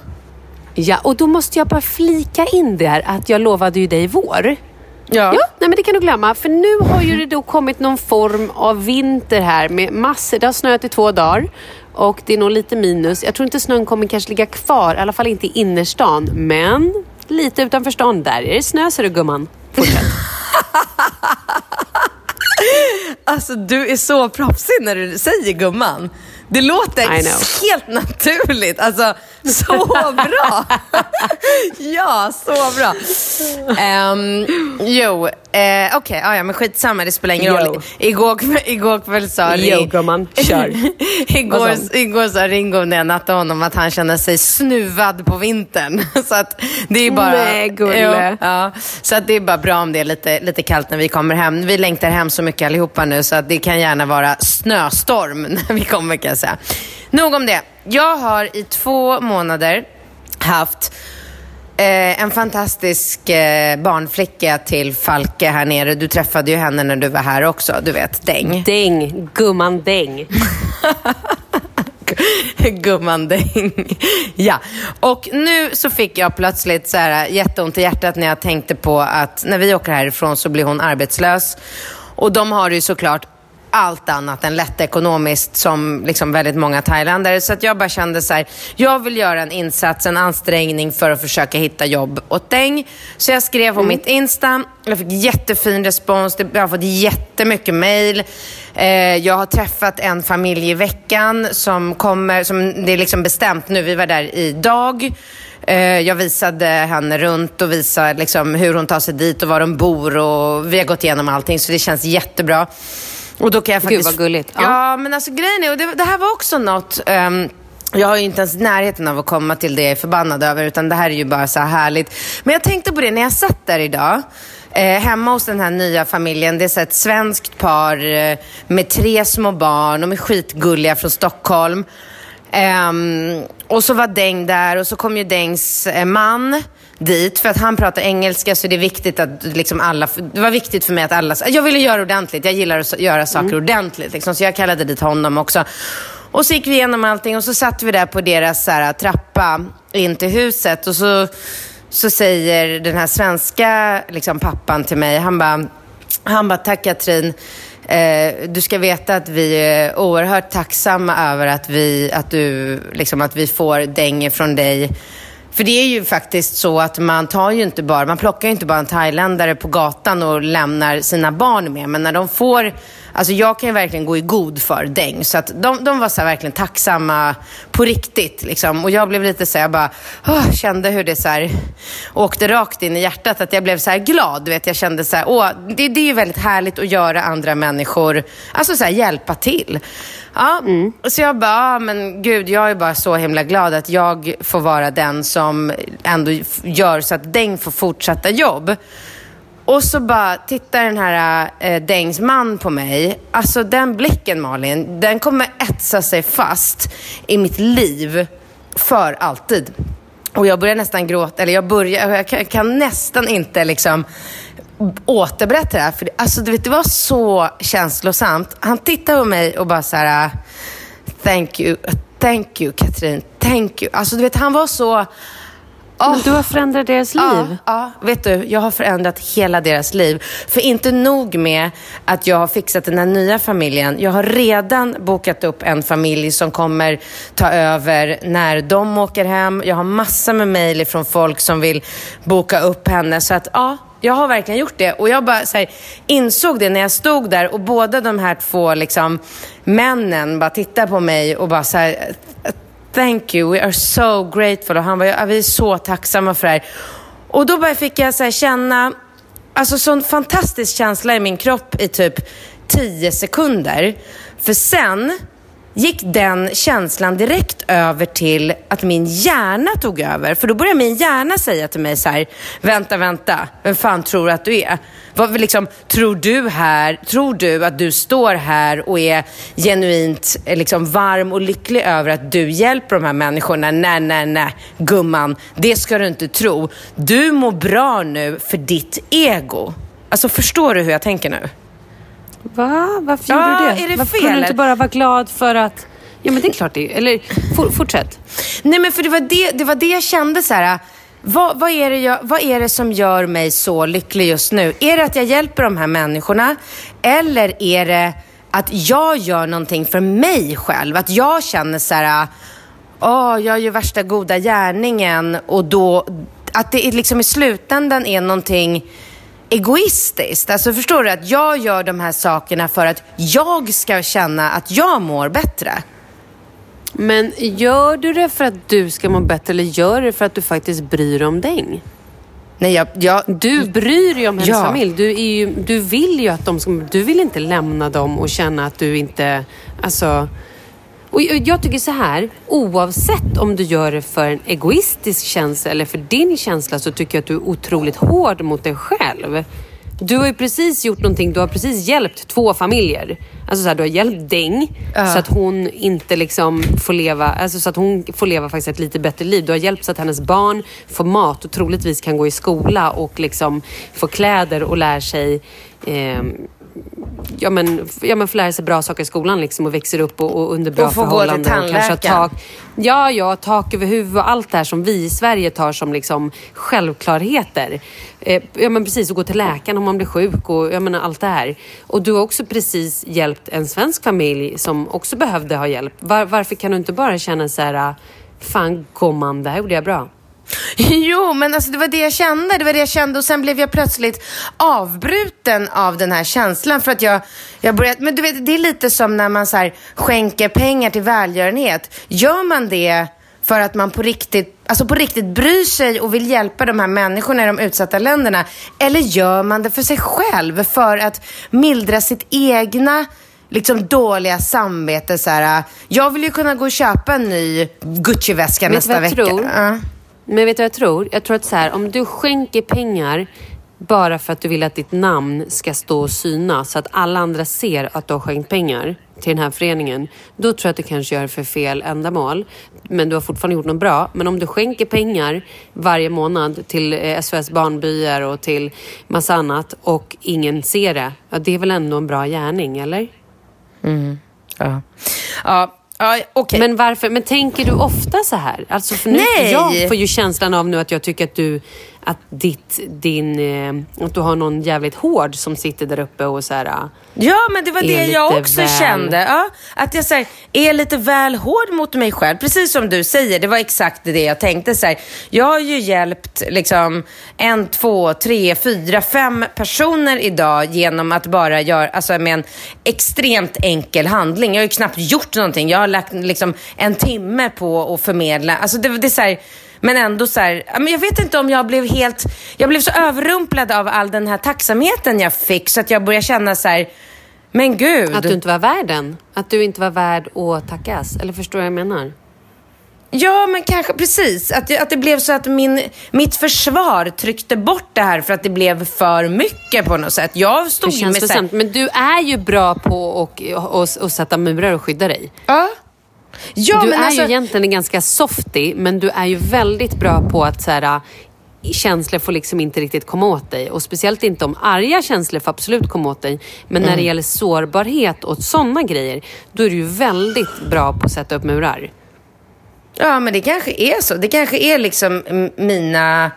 Ja, och då måste jag bara flika in det här att jag lovade ju dig vår. Ja. Ja, nej men det kan du glömma. För nu har ju det då kommit någon form av vinter här med massor. Det har snöat i två dagar och det är nog lite minus. Jag tror inte snön kommer kanske ligga kvar, i alla fall inte i innerstan. Men lite utanför stan, där är det snö ser du gumman. Fortsätt. Alltså du är så proffsig när du säger gumman. Det låter helt naturligt. Alltså, så bra. ja, så bra. Um, jo, eh, okej, ja, ja, men skitsamma, det spelar ingen Jo. roll. Igår, igår kväll sa Jo, Ring- gumman, kör. igår, igår sa Ringo när jag nattade honom att han känner sig snuvad på vintern. så att det är bara... Nej, gulle. Jo, ja, så att det är bara bra om det är lite, lite kallt när vi kommer hem. Vi längtar hem så mycket allihopa nu så att det kan gärna vara snöstorm när vi kommer kan jag säga. Nog om det. Jag har i två månader haft eh, en fantastisk eh, barnflicka till Falke här nere. Du träffade ju henne när du var här också, du vet, Däng. Däng, gumman däng. Gumman däng. Ja, och nu så fick jag plötsligt så här jätteont i hjärtat när jag tänkte på att när vi åker härifrån så blir hon arbetslös. Och de har det ju såklart allt annat än lätt ekonomiskt som liksom väldigt många thailändare. Så att jag bara kände så här, jag vill göra en insats, en ansträngning för att försöka hitta jobb åt Deng. Så jag skrev på mitt Insta, jag fick jättefin respons, jag har fått jättemycket mail. Eh, jag har träffat en familj i veckan som kommer, som det är liksom bestämt nu, vi var där idag. Eh, Jag visade henne runt och visade liksom hur hon tar sig dit och var de bor och vi har gått igenom allting så det känns jättebra. Och då kan jag Gud, faktiskt... vad gulligt. Ja, Ja. men alltså grejen är, och det, det här var också något... ehm, jag har ju inte ens närheten av att komma till det jag är förbannad över, utan det här är ju bara så här härligt. Men jag tänkte på det när jag satt där idag, eh, hemma hos den här nya familjen. Det är så ett svenskt par eh, med tre små barn, de är skitgulliga från Stockholm. Ehm, och så var Deng där och så kom ju Dengs eh, man dit för att han pratar engelska så det är viktigt att liksom alla, det var viktigt för mig att alla, jag ville göra ordentligt, jag gillar att göra saker ordentligt liksom, så jag kallade dit honom också. Och så gick vi igenom allting och så satt vi där på deras så här, trappa in till huset och så, så säger den här svenska liksom, pappan till mig, han bara, han bara, tack Katrin. Eh, du ska veta att vi är oerhört tacksamma över att vi, att du, liksom, att vi får däng från dig. För det är ju faktiskt så att man tar ju inte bara, man plockar ju inte bara en thailändare på gatan och lämnar sina barn med. Men när de får, alltså jag kan ju verkligen gå i god för Deng. Så att de, de var så verkligen tacksamma på riktigt liksom. Och jag blev lite så här, jag bara, åh, kände hur det så här åkte rakt in i hjärtat. Att jag blev så här glad, du vet. Jag kände så här, åh, det, det är ju väldigt härligt att göra andra människor, alltså så här hjälpa till. Ja, så jag bara, ah, men gud, jag är bara så himla glad att jag får vara den som ändå gör så att Deng får fortsätta jobb. Och så bara tittar den här eh, äh, Dengs man på mig. Alltså den blicken Malin, den kommer etsa sig fast i mitt liv för alltid. Och jag börjar nästan gråta, eller jag börjar, jag kan, kan nästan inte liksom återberätta det här. För det, alltså, du vet, det var så känslosamt. Han tittade på mig och bara så här, thank you, thank you Katrin, thank you. Alltså du vet, han var så... Men du har förändrat deras liv. Ja, vet du, jag har förändrat hela deras liv. För inte nog med att jag har fixat den här nya familjen. Jag har redan bokat upp en familj som kommer ta över när de åker hem. Jag har massor med mejl från folk som vill boka upp henne. Så att ja, jag har verkligen gjort det. Och jag bara här, insåg det när jag stod där och båda de här två liksom, männen bara tittade på mig och bara så här, Thank you, we are so grateful. Och han var, ja, vi är så tacksamma för det här. Och då bara fick jag så här känna, alltså sån fantastisk känsla i min kropp i typ 10 sekunder. För sen gick den känslan direkt över till att min hjärna tog över. För då började min hjärna säga till mig så här, vänta, vänta, vem fan tror du att du är? Vad, liksom, tror du här, tror du att du står här och är genuint eh, liksom, varm och lycklig över att du hjälper de här människorna? Nej, nej, nej, gumman, det ska du inte tro. Du mår bra nu för ditt ego. Alltså förstår du hur jag tänker nu? Va? Varför Ja, gjorde du det? är det Varför fel, kunde du inte bara vara glad för att... Ja, men det är klart det är. Eller for, fortsätt. Nej men för det var det, det, var det jag kände så här. Vad, vad, är det jag, vad är det som gör mig så lycklig just nu? Är det att jag hjälper de här människorna? Eller är det att jag gör någonting för mig själv? Att jag känner så här, åh, jag gör värsta goda gärningen och då, att det är liksom i slutändan är någonting egoistiskt. Alltså förstår du? Att jag gör de här sakerna för att jag ska känna att jag mår bättre. Men gör du det för att du ska må bättre eller gör du det för att du faktiskt bryr dig om Deng? Nej, jag, jag, Du bryr dig om hennes Ja. familj. Du, är ju, du vill ju att de ska... Du vill inte lämna dem och känna att du inte... Alltså... Och jag tycker så här, oavsett om du gör det för en egoistisk känsla eller för din känsla så tycker jag att du är otroligt hård mot dig själv. Du har ju precis gjort någonting, du har precis hjälpt två familjer. Alltså så här, du har hjälpt Deng så att hon inte liksom får leva, alltså så att hon får leva faktiskt ett lite bättre liv. Du har hjälpt så att hennes barn får mat och troligtvis kan gå i skola och liksom få kläder och lär sig ehm, ja, men, ja, men får lära sig bra saker i skolan liksom, och växer upp och, och under bra Och får gå till förhållanden. och kanske tandläkaren. tak, ja, ja, tak över huvudet och allt det här som vi i Sverige tar som liksom, självklarheter. Eh, ja, men precis, och gå till läkaren om man blir sjuk och jag menar, allt det här. Och du har också precis hjälpt en svensk familj som också behövde ha hjälp. Var, varför kan du inte bara känna så här, fan gumman, det här gjorde jag bra. Jo, men alltså det var det jag kände. Det var det jag kände och sen blev jag plötsligt avbruten av den här känslan för att jag, jag började, men du vet, det är lite som när man så skänker pengar till välgörenhet. Gör man det för att man på riktigt, alltså på riktigt bryr sig och vill hjälpa de här människorna i de utsatta länderna? Eller gör man det för sig själv för att mildra sitt egna liksom dåliga samvete så här. Jag vill ju kunna gå och köpa en ny Gucci-väska nästa vecka. tror? Ja. Men vet du vad jag tror? Jag tror att så här, om du skänker pengar bara för att du vill att ditt namn ska stå och synas så att alla andra ser att du har skänkt pengar till den här föreningen. Då tror jag att du kanske gör det för fel ändamål. Men du har fortfarande gjort något bra. Men om du skänker pengar varje månad till eh, SOS Barnbyar och till massa annat och ingen ser det. Ja, det är väl ändå en bra gärning, eller? Mm. Ja, ja, ja okej. Men varför? Men tänker du ofta så här? Alltså för nu, Nej. Jag får ju känslan av nu att jag tycker att du att, ditt, din, eh, att du har någon jävligt hård som sitter där uppe och så här, Ja, men det var det jag också väl- kände. Ja, att jag så här, är lite väl hård mot mig själv. Precis som du säger, det var exakt det jag tänkte. Så här, jag har ju hjälpt liksom, en, två, tre, fyra, fem personer idag genom att bara göra, alltså med en extremt enkel handling. Jag har ju knappt gjort någonting. Jag har lagt liksom, en timme på att förmedla. Alltså, det, det är så här, men ändå så här, jag vet inte om jag blev helt, jag blev så överrumplad av all den här tacksamheten jag fick så att jag började känna så här, men gud. att du inte var värd den. Att du inte var värd att tackas. Eller förstår du vad jag menar? Ja, men kanske precis. Att, att det blev så att min, mitt försvar tryckte bort det här för att det blev för mycket på något sätt. Jag stod Det känns med här. Men du är ju bra på att och, och, och sätta murar och skydda dig. Ja. Ja, du men är alltså, ju egentligen en ganska softy, men du är ju väldigt bra på att så här, känslor får liksom inte riktigt komma åt dig. Och speciellt inte om arga känslor får absolut komma åt dig. Men när det Mm. gäller sårbarhet och sådana grejer, då är du ju väldigt bra på att sätta upp murar. Ja, men det kanske är så. Det kanske är liksom mina,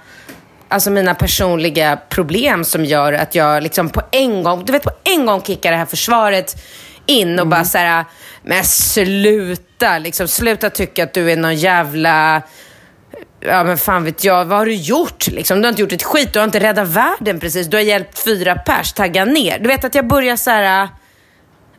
alltså mina personliga problem som gör att jag liksom på en gång, du vet på en gång kickar det här försvaret in och bara så här, men sluta, liksom sluta tycka att du är någon jävla, ja men fan vet jag, vad har du gjort liksom? Du har inte gjort ett skit, du har inte räddat världen precis, du har hjälpt fyra pers, tagga ner. Du vet att jag börjar så här,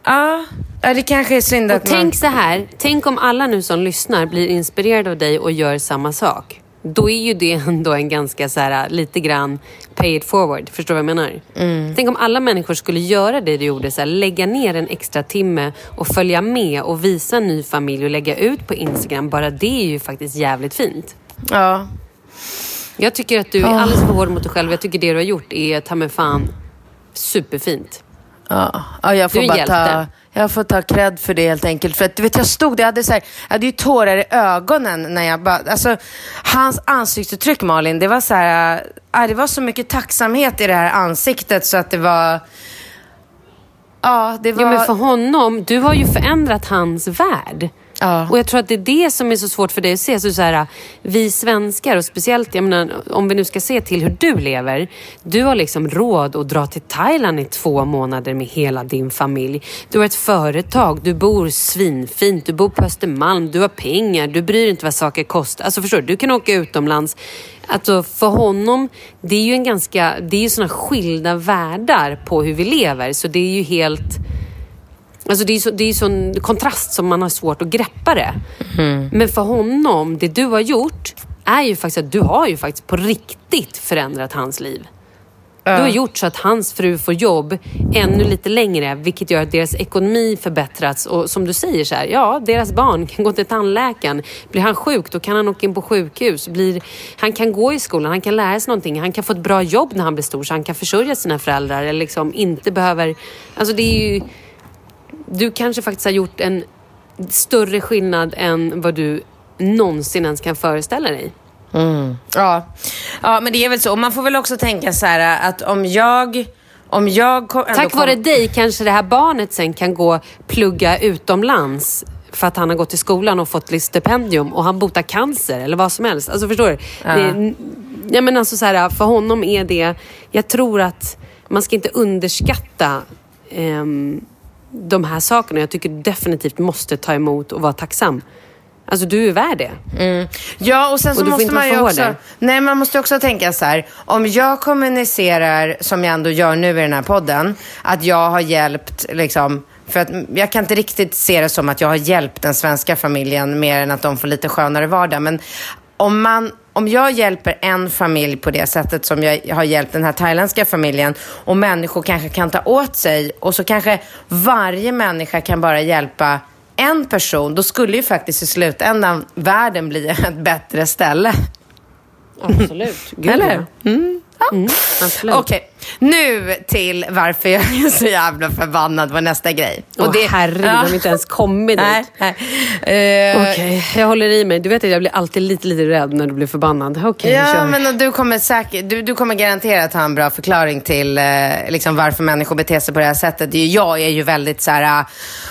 ja, ja, det kanske är synd Och att man... tänk så här, tänk om alla nu som lyssnar blir inspirerade av dig och gör samma sak. Då är ju det ändå en ganska så här, lite grann pay it forward. Förstår du vad jag menar? Mm. Tänk om alla människor skulle göra det du gjorde, så här, lägga ner en extra timme och följa med och visa en ny familj och lägga ut på Instagram. Bara det är ju faktiskt jävligt fint. Ja. Jag tycker att du är alldeles för hård mot dig själv. Jag tycker det du har gjort är ta mig fan superfint. Ja, ja jag, får Du är bara en ta, hjälte. Jag får ta cred för det helt enkelt. För att, du vet, jag stod där, jag hade, så här, jag hade ju tårar i ögonen när jag bara... Alltså, hans ansiktsuttryck Malin, det var så här... Ja, det var så mycket tacksamhet i det här ansiktet så att det var... Ja, det var... Ja, men för honom, du har ju förändrat hans värld. Ja. Och jag tror att det är det som är så svårt för dig att se. Så så här, vi svenskar och speciellt jag menar, om vi nu ska se till hur du lever. Du har liksom råd att dra till Thailand i två månader med hela din familj. Du har ett företag, du bor svinfint, du bor på Östermalm, du har pengar, du bryr dig inte vad saker kostar. Alltså förstår du, du kan åka utomlands. Alltså för honom, det är ju en ganska, det är ju såna skilda världar på hur vi lever. Så det är ju helt... Alltså det är så, det är sån kontrast som man har svårt att greppa det. Men för honom, det du har gjort är ju faktiskt att du har ju faktiskt på riktigt förändrat hans liv. Du har gjort så att hans fru får jobb ännu lite längre, vilket gör att deras ekonomi förbättrats. Och som du säger, så här, ja, deras barn kan gå till tandläkaren. Blir han sjuk, då kan han åka in på sjukhus. Blir, han kan gå i skolan, han kan lära sig någonting. Han kan få ett bra jobb när han blir stor, så han kan försörja sina föräldrar. Eller liksom inte behöver... Alltså det är ju... Du kanske faktiskt har gjort en större skillnad än vad du någonsin ens kan föreställa dig. Ja. ja, men det är väl så. Och man får väl också tänka så här att om jag... Om jag kom, Tack kom, vare dig kanske det här barnet sen kan gå plugga utomlands för att han har gått i skolan och fått stipendium och han botar cancer eller vad som helst. Alltså förstår du? Det, ja, men alltså så här, för honom är det... Jag tror att man ska inte underskatta ehm, de här sakerna. Jag tycker du definitivt måste ta emot och vara tacksam. Alltså du är värd det. Ja, och sen så Och måste man ju också... Nej, man måste också tänka så här. Om jag kommunicerar, som jag ändå gör nu i den här podden, att jag har hjälpt liksom... För att jag kan inte riktigt se det som att jag har hjälpt den svenska familjen mer än att de får lite skönare vardag. Men om, man, om jag hjälper en familj på det sättet som jag har hjälpt den här thailändska familjen och människor kanske kan ta åt sig och så kanske varje människa kan bara hjälpa en person, då skulle ju faktiskt i slutändan världen bli ett bättre ställe. Absolut. Gud, Eller? ja. Mm, absolut. Okej, Nu till varför jag är så jävla förbannad på nästa grej. Åh herregud, Ja. har inte ens kommit dit? Nej, nej. Eh, Okej, jag håller i mig. Du vet att jag blir alltid lite, lite rädd när du blir förbannad. Okej, Ja, kör. men och du kommer säkert, du, du kommer garanterat ha en bra förklaring till eh, liksom varför människor beter sig på det här sättet. Det Jag är ju väldigt så här,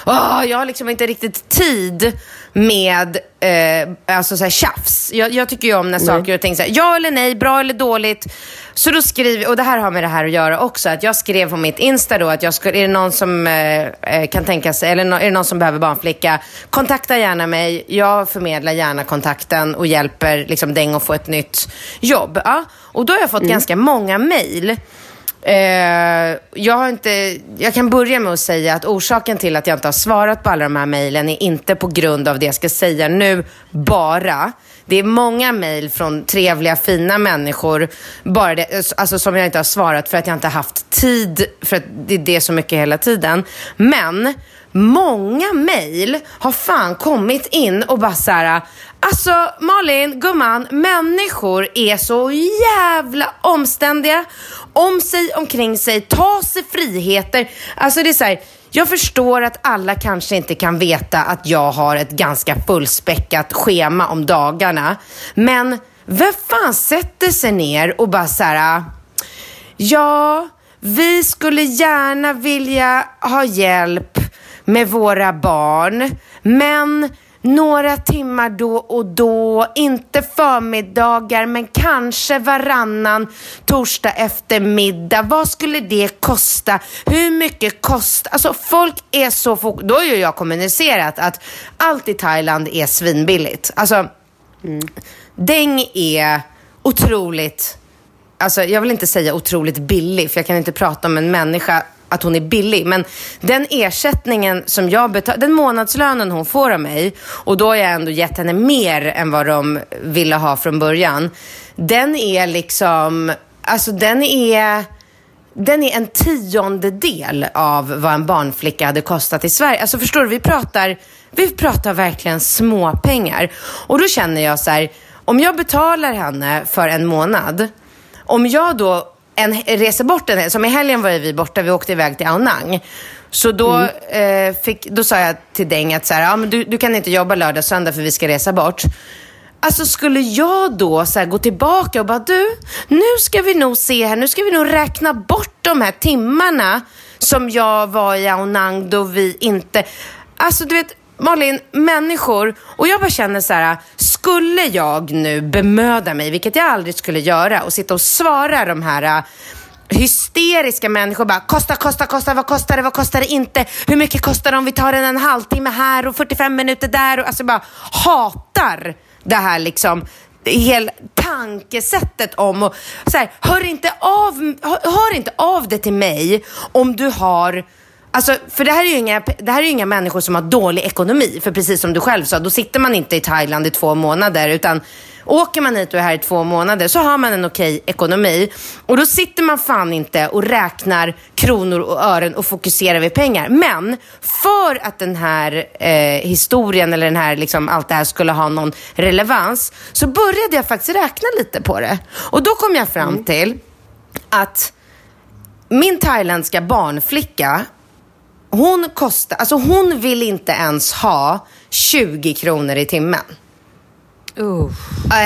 åh, jag har liksom inte riktigt tid med eh, alltså så här, tjafs. Jag, jag tycker ju om när saker och ting så här, ja eller nej, bra eller dåligt. Så då skriver, och det här har med det här att göra också, att jag skrev på mitt Insta då att jag ska, är det någon som eh, eh, kan tänka sig, eller är det någon som behöver barnflicka, kontakta gärna mig. Jag förmedlar gärna kontakten och hjälper liksom Deng att få ett nytt jobb. Ja. Och då har jag fått ganska många mejl. Eh, jag, har inte, jag kan börja med att säga att orsaken till att jag inte har svarat på alla de här mejlen är inte på grund av det jag ska säga nu bara. Det är många mejl från trevliga, fina människor bara det, eh, alltså, som jag inte har svarat för att jag inte har haft tid, för att det är det så mycket hela tiden. Men många mejl har fan kommit in och bara så här, alltså Malin, gumman, människor är så jävla omständiga om sig, omkring sig, ta sig friheter. Alltså det är så här, jag förstår att alla kanske inte kan veta att jag har ett ganska fullspäckat schema om dagarna. Men vem fan sätter sig ner och bara så här, ja, vi skulle gärna vilja ha hjälp med våra barn, men några timmar då och då, inte förmiddagar, men kanske varannan torsdag eftermiddag. Vad skulle det kosta? Hur mycket kostar... Alltså folk är så... fok- Då har ju jag kommunicerat att allt i Thailand är svinbilligt. Alltså, Deng är otroligt alltså jag vill inte säga otroligt billig, för jag kan inte prata om en människa att hon är billig. Men den ersättningen som jag betalar, den månadslönen hon får av mig, och då har jag ändå gett henne mer än vad de ville ha från början. Den är liksom, alltså den är, den är en tiondedel av vad en barnflicka hade kostat i Sverige. Alltså förstår du, vi pratar, vi pratar verkligen småpengar. Och då känner jag så här, om jag betalar henne för en månad, om jag då en, reser bort en som i helgen var vi borta, vi åkte iväg till Aonang. Så då, eh, fick, då sa jag till Deng att så här, ja, men du, du kan inte jobba lördag och söndag för vi ska resa bort. Alltså skulle jag då så gå tillbaka och bara du, nu ska vi nog se här, nu ska vi nog räkna bort de här timmarna som jag var i Aonang då vi inte... Alltså du vet, Malin, människor, och jag bara känner så här, skulle jag nu bemöda mig, vilket jag aldrig skulle göra, och sitta och svara de här äh, hysteriska människor bara kosta, kosta, kosta, vad kostar det, vad kostar det inte, hur mycket kostar det om vi tar en, en halvtimme här och 45 minuter där? Och alltså bara hatar det här liksom hela tankesättet om och så här, hör inte av, hör, hör inte av det till mig om du har Alltså, för det här, är ju inga, det här är inga människor som har dålig ekonomi. För precis som du själv sa, då sitter man inte i Thailand i två månader. Utan åker man hit och är här i två månader så har man en okej ekonomi. Och då sitter man fan inte och räknar kronor och ören och fokuserar vid pengar. Men för att den här eh, historien eller den här, liksom, allt det här skulle ha någon relevans så började jag faktiskt räkna lite på det. Och då kom jag fram till att min thailändska barnflicka hon kostar, alltså hon vill inte ens ha 20 kronor i timmen. Ja,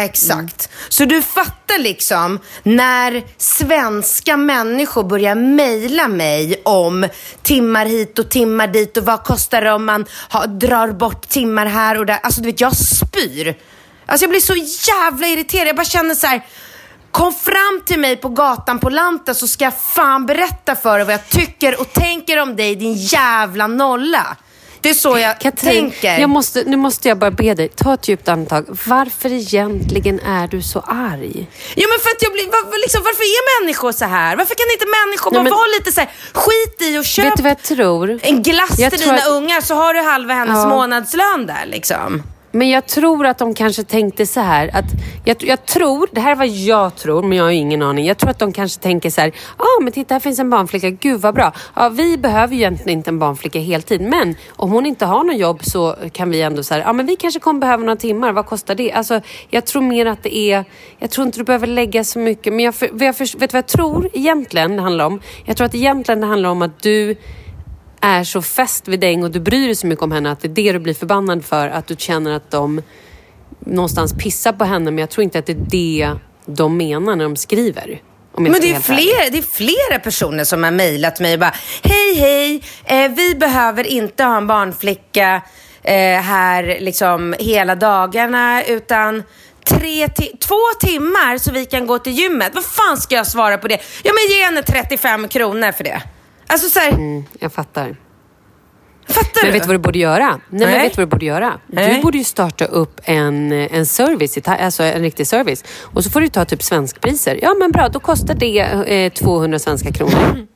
exakt. Så du fattar liksom när svenska människor börjar mejla mig om timmar hit och timmar dit och vad kostar det om man har, drar bort timmar här och där. Alltså du vet, jag spyr. Alltså jag blir så jävla irriterad. Jag bara känner så här. Kom fram till mig på gatan på Lanta så ska jag fan berätta för dig vad jag tycker och tänker om dig, din jävla nolla. Det är så jag Katrin, tänker. jag måste, nu måste jag bara be dig, ta ett djupt andetag. Varför egentligen är du så arg? Jo men för att jag blir, var, liksom, varför är människor så här? Varför kan inte människor bara men- vara lite så här, skit i och köp Vet du vad jag tror? en glass Jag till dina att- ungar så har du halva hennes Ja. månadslön där liksom. Men jag tror att de kanske tänkte så här. Att jag, jag tror, det här är vad jag tror, men jag har ju ingen aning. Jag tror att de kanske tänker så här. Ja, ah, men titta här finns en barnflicka. Gud vad bra. Ja, vi behöver ju egentligen inte en barnflicka heltid. Men om hon inte har något jobb så kan vi ändå så här. Ja, ah, men vi kanske kommer behöva några timmar. Vad kostar det? Alltså, jag tror mer att det är. Jag tror inte du behöver lägga så mycket. Men jag, jag vet du vad jag tror egentligen det handlar om? Jag tror att egentligen det handlar om att du är så fäst vid Deng och du bryr dig så mycket om henne att det är det du blir förbannad för. Att du känner att de någonstans pissar på henne. Men jag tror inte att det är det de menar när de skriver. Men det är, fler, det är flera personer som har mejlat mig och bara Hej hej, eh, vi behöver inte ha en barnflicka eh, här liksom hela dagarna utan tre ti två timmar så vi kan gå till gymmet. Vad fan ska jag svara på det? Ja men ge henne 35 kronor för det. Alltså så här... mm, jag fattar. Fattar men du? vet du vad du borde göra? Nej, Nej. men vet du vad du borde göra? Nej. Du borde ju starta upp en, en service, alltså en riktig service. Och så får du ta typ svenskpriser. Ja men bra, då kostar det eh, 200 svenska kronor.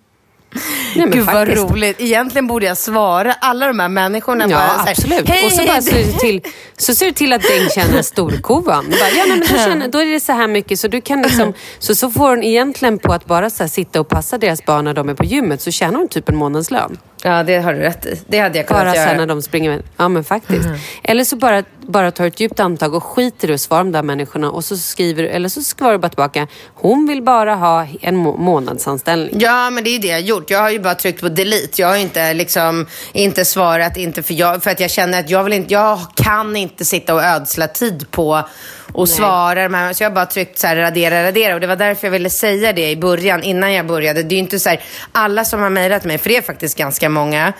Nej, men Gud vad faktiskt. roligt. Egentligen borde jag svara alla de här människorna Ja, bara så absolut. Hej, och så, bara du till, så ser du till att Deng känner storkovan. Bara, ja, nej, men då, känner, då är det så här mycket. Så, du kan liksom, så, så får hon egentligen på att bara så sitta och passa deras barn när de är på gymmet så tjänar hon typ en månadslön. Ja, det har du rätt i. Det hade jag kunnat Bara göra. sen när de springer med. Ja men faktiskt. Eller så bara, bara tar ett djupt andetag och skiter i att svara de där människorna och så skriver du, eller så svarar du bara tillbaka. Hon vill bara ha en må- månadsanställning. Ja, men det är det jag har gjort. Jag har ju bara tryckt på delete. Jag har inte, liksom, inte svarat, inte för, jag, för att jag känner att jag, vill inte, jag kan inte sitta och ödsla tid på och svara. de här- Så jag har bara tryckt så här, radera, radera. Och det var därför jag ville säga det i början, innan jag började. Det är ju inte så här, alla som har mejlat mig, för det är faktiskt ganska många.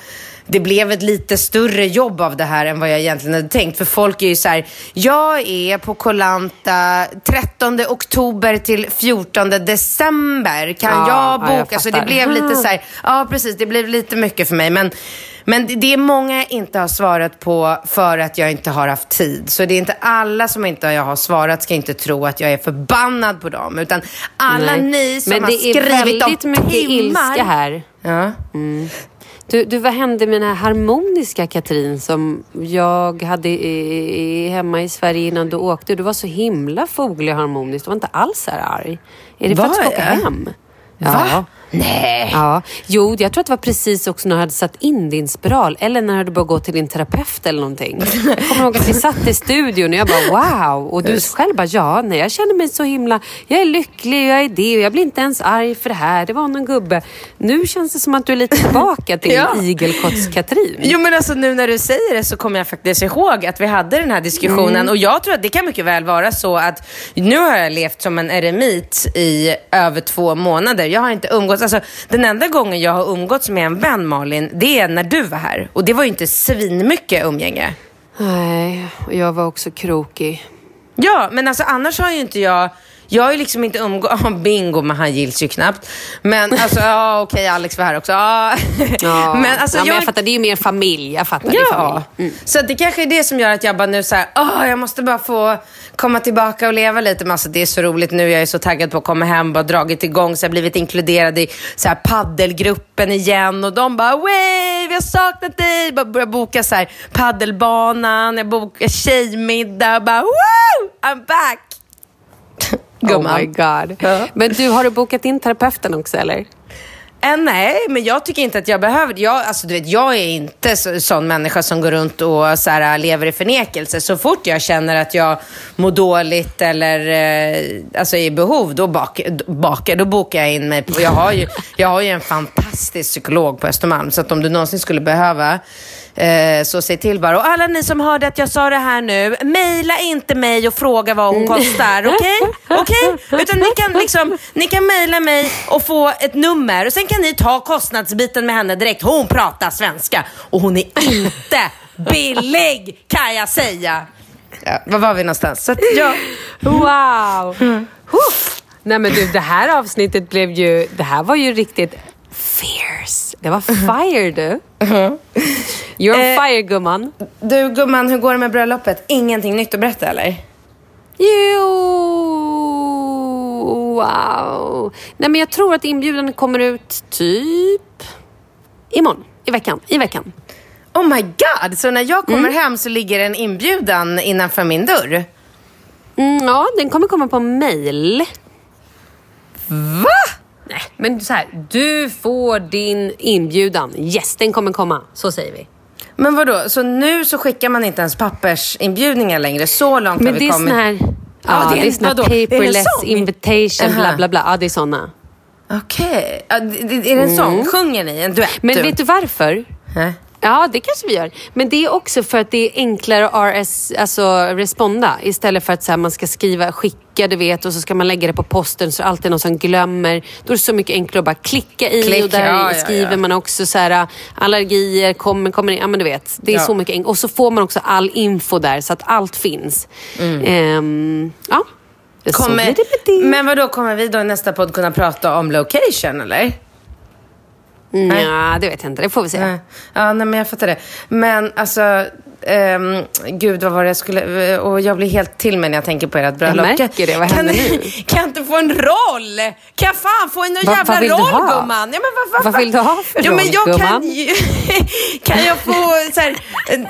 Det blev ett lite större jobb av det här än vad jag egentligen hade tänkt. För folk är ju så här, jag är på Kolanta 13 oktober till 14 december. Kan Ja, jag ja, jag boka? så det blev lite så här, ja precis, det blev lite mycket för mig. Men, men det- är många jag inte har svarat på för att jag inte har haft tid. Så det är inte alla som inte jag har svarat ska inte tro att jag är förbannad på dem. Utan alla Nej. ni som Men har det är skrivit väldigt om mycket timmar. ilska här. Ja. Du, du, vad hände med den här harmoniska Katrin som jag hade i, i, hemma i Sverige innan du åkte? Du var så himla foglig och harmonisk. Du var inte alls så här arg. Är det för Var att du ska åka hem? Va? Nej. Ja. Jo, jag tror att det var precis också när du hade satt in din spiral eller när du började gå till din terapeut eller någonting. Jag kommer ihåg att vi satt i studion och jag bara wow. Och du själv bara ja, nej, jag känner mig så himla... Jag är lycklig, jag är det och jag blir inte ens arg för det här. Det var någon gubbe. Nu känns det som att du är lite tillbaka till Ja. igelkotts-Katrin. Jo men alltså nu när du säger det så kommer jag faktiskt ihåg att vi hade den här diskussionen Mm. och jag tror att det kan mycket väl vara så att nu har jag levt som en eremit i över två månader. Jag har inte umgåtts, alltså den enda gången jag har umgåtts med en vän Malin, det är när du var här och det var ju inte svinmycket umgänge. Nej, och jag var också krokig. Ja, men alltså annars har ju inte jag jag har ju liksom inte umgått, oh, bingo men han gills ju knappt. Men alltså, ja okej Alex var här också. Ja. Ja. Men alltså ja, men jag jag fattar, det är ju mer familj. Jag fattar, Ja. Mm. så det kanske är det som gör att jag bara nu så här, åh, jag måste bara få komma tillbaka och leva lite. Men alltså, det är så roligt nu, jag är så taggad på att komma hem, bara dragit igång, så jag har blivit inkluderad i så här paddelgruppen igen och de bara, wey, vi har saknat dig. Bara börjar boka så här paddelbanan, jag bokar tjejmiddag, bara woo, I'm back. Gumman. Oh my god. Ja. Men du, har du bokat in terapeuten också eller? Eh, nej, men jag tycker inte att jag behöver jag, alltså, du vet, jag är inte så, sån människa som går runt och så här, lever i förnekelse. Så fort jag känner att jag mår dåligt eller eh, alltså, är i behov, då, bak, bak, då bokar jag in mig. På, jag, har ju, jag har ju en fantastisk psykolog på Östermalm, så att om du någonsin skulle behöva Eh, så säg till bara. Och alla ni som hörde att jag sa det här nu, mejla inte mig och fråga vad hon kostar, okej? Okej? Utan ni kan liksom, ni kan mejla mig och få ett nummer och sen kan ni ta kostnadsbiten med henne direkt. Hon pratar svenska och hon är inte billig kan jag säga. Ja, var var vi någonstans? Så att, ja. Wow! Huff. Nej men du, det här avsnittet blev ju, det här var ju riktigt fierce. Det var fire du. You're on Eh, fire gumman. Du gumman, hur går det med bröllopet? Ingenting nytt att berätta eller? Jo, wow. Nej men jag tror att inbjudan kommer ut typ imorgon, i veckan. I veckan. Oh my god, så när jag kommer hem så ligger en inbjudan innanför min dörr? Mm, ja, den kommer komma på mail. Va? Nej, men så här. Du får din inbjudan. Yes, den kommer komma. Så säger vi. Men vadå, så nu så skickar man inte ens pappersinbjudningar längre? Så långt Men har det vi är kommit? Ja, det är sån här vadå? Är det en paperless invitation, bla Aha. bla bla. Ja, det är såna. Okej. Ja, det- det- är det en sång? Sjunger ni en duett? Men vet du varför? Hä? Ja, det kanske vi gör. Men det är också för att det är enklare att RS, alltså, responda istället för att så här, man ska skriva, skicka, du vet, och så ska man lägga det på posten så är det alltid någon som glömmer. Då är det så mycket enklare att bara klicka i Klick, och där ja, skriver ja. man också så här, allergier, kommer, kommer in, ja men du vet. Det är Ja. så mycket enklare. Och så får man också all info där så att allt finns. Ehm, ja, Kommer, men vad då kommer vi då i nästa podd kunna prata om location eller? Ja, det vet jag inte. Det får vi se. Nej. Ja, nej, men jag fattar det. Men alltså, ehm, gud vad var det jag skulle... Och jag blir helt till mig när jag tänker på ert bröllop. Jag märker det. Vad kan, händer nu? Kan jag inte få en roll? Kan jag fan få en Va- jävla roll gumman? Ja, men vad, vad, Vad vill du ha för ja, men roll, jag kan, gumman? ju, kan jag få så här,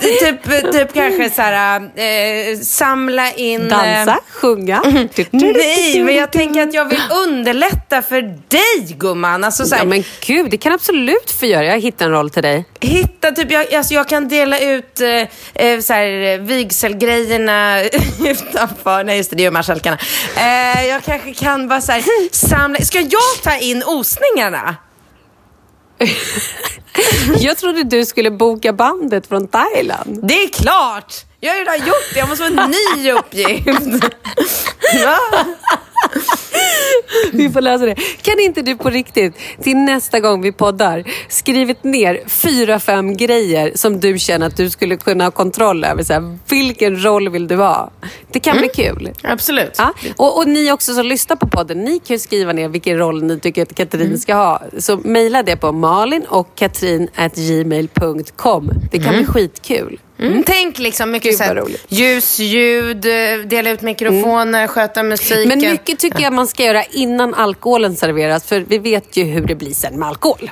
typ, typ kanske så här, eh, samla in... eh, Dansa, sjunga. Nej, men jag tänker att jag vill underlätta för dig gumman. Alltså, så här, Ja, men gud, det kan absolut få göra. Jag hittar en roll till dig. Hitta typ, jag, alltså jag kan dela ut eh, eh, så här, vigselgrejerna utanför. Nej just det, det gör marskalkarna. Eh, jag kanske kan bara så här, samla. Ska jag ta in osningarna? Jag trodde du skulle boka bandet från Thailand. Det är klart! Jag har ju redan gjort det. Jag måste få en ny uppgift. Vi får lösa det. Kan inte du på riktigt, till nästa gång vi poddar, skrivit ner fyra, fem grejer som du känner att du skulle kunna ha kontroll över? Så här, vilken roll vill du ha? Det kan bli kul. Absolut. Ja, och, och ni också som lyssnar på podden, ni kan skriva ner vilken roll ni tycker att Katrin ska ha. Så mejla det på malin och katrin gmail.com. Det kan bli skitkul. Mm. Tänk liksom mycket så här, ljus, ljud, eh, dela ut mikrofoner, sköta musiken. Men mycket tycker jag man ska göra innan alkoholen serveras. För vi vet ju hur det blir sen med alkohol.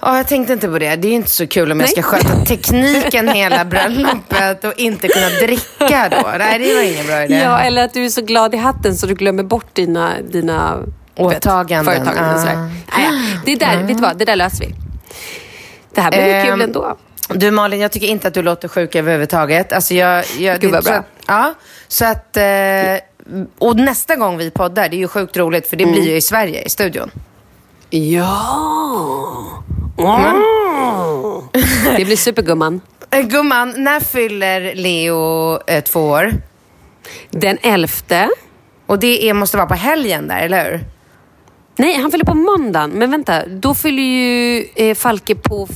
Ja, jag tänkte inte på det. Det är inte så kul om jag Nej. ska sköta tekniken hela bröllopet och inte kunna dricka då. Nej, det var ingen bra idé. Ja, eller att du är så glad i hatten så du glömmer bort dina, dina Åtaganden. Vet, företaganden och sådär. Ah. Nej, det där, vet du vad, det där löser vi. Det här blir ju Ehm, kul ändå. Du Malin, jag tycker inte att du låter sjuk överhuvudtaget. Alltså jag, jag, Gud, vad så bra. att- Ja, så att... Eh, och nästa gång vi poddar, det är ju sjukt roligt för det Mm. blir ju i Sverige, i studion. Ja! Mm. Det blir supergumman. Eh, gumman, när fyller Leo eh, två år? Den elfte. Och det är, måste vara på helgen där, eller hur? Nej, han fyller på måndagen. Men vänta, då fyller ju eh, Falke på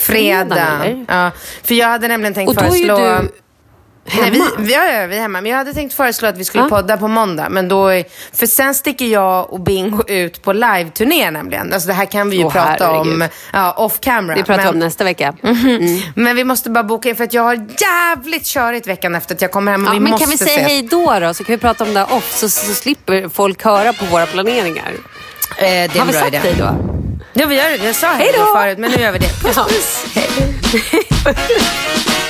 Fredag. Ja, för jag hade nämligen tänkt Och då är föreslå... du Nej, hemma. vi, vi, ja, ja, vi är hemma. Men jag hade tänkt föreslå att vi skulle Ja. podda på måndag. Men då, är- för sen sticker jag och Bingo ut på live-turné nämligen. Alltså det här kan vi ju Åh, prata om herregud. ja, off camera. Det pratar vi om nästa vecka. men vi måste bara boka in för att jag har jävligt körigt veckan efter att jag kommer hem Ja, vi men kan vi säga ses. hej då då? Så kan vi prata om det off så, så slipper folk höra på våra planeringar. Eh, det är Har vi bra sagt hej då? Ja, vi gör det. Jag sa hej då förut, men nu gör vi det. Puss, puss.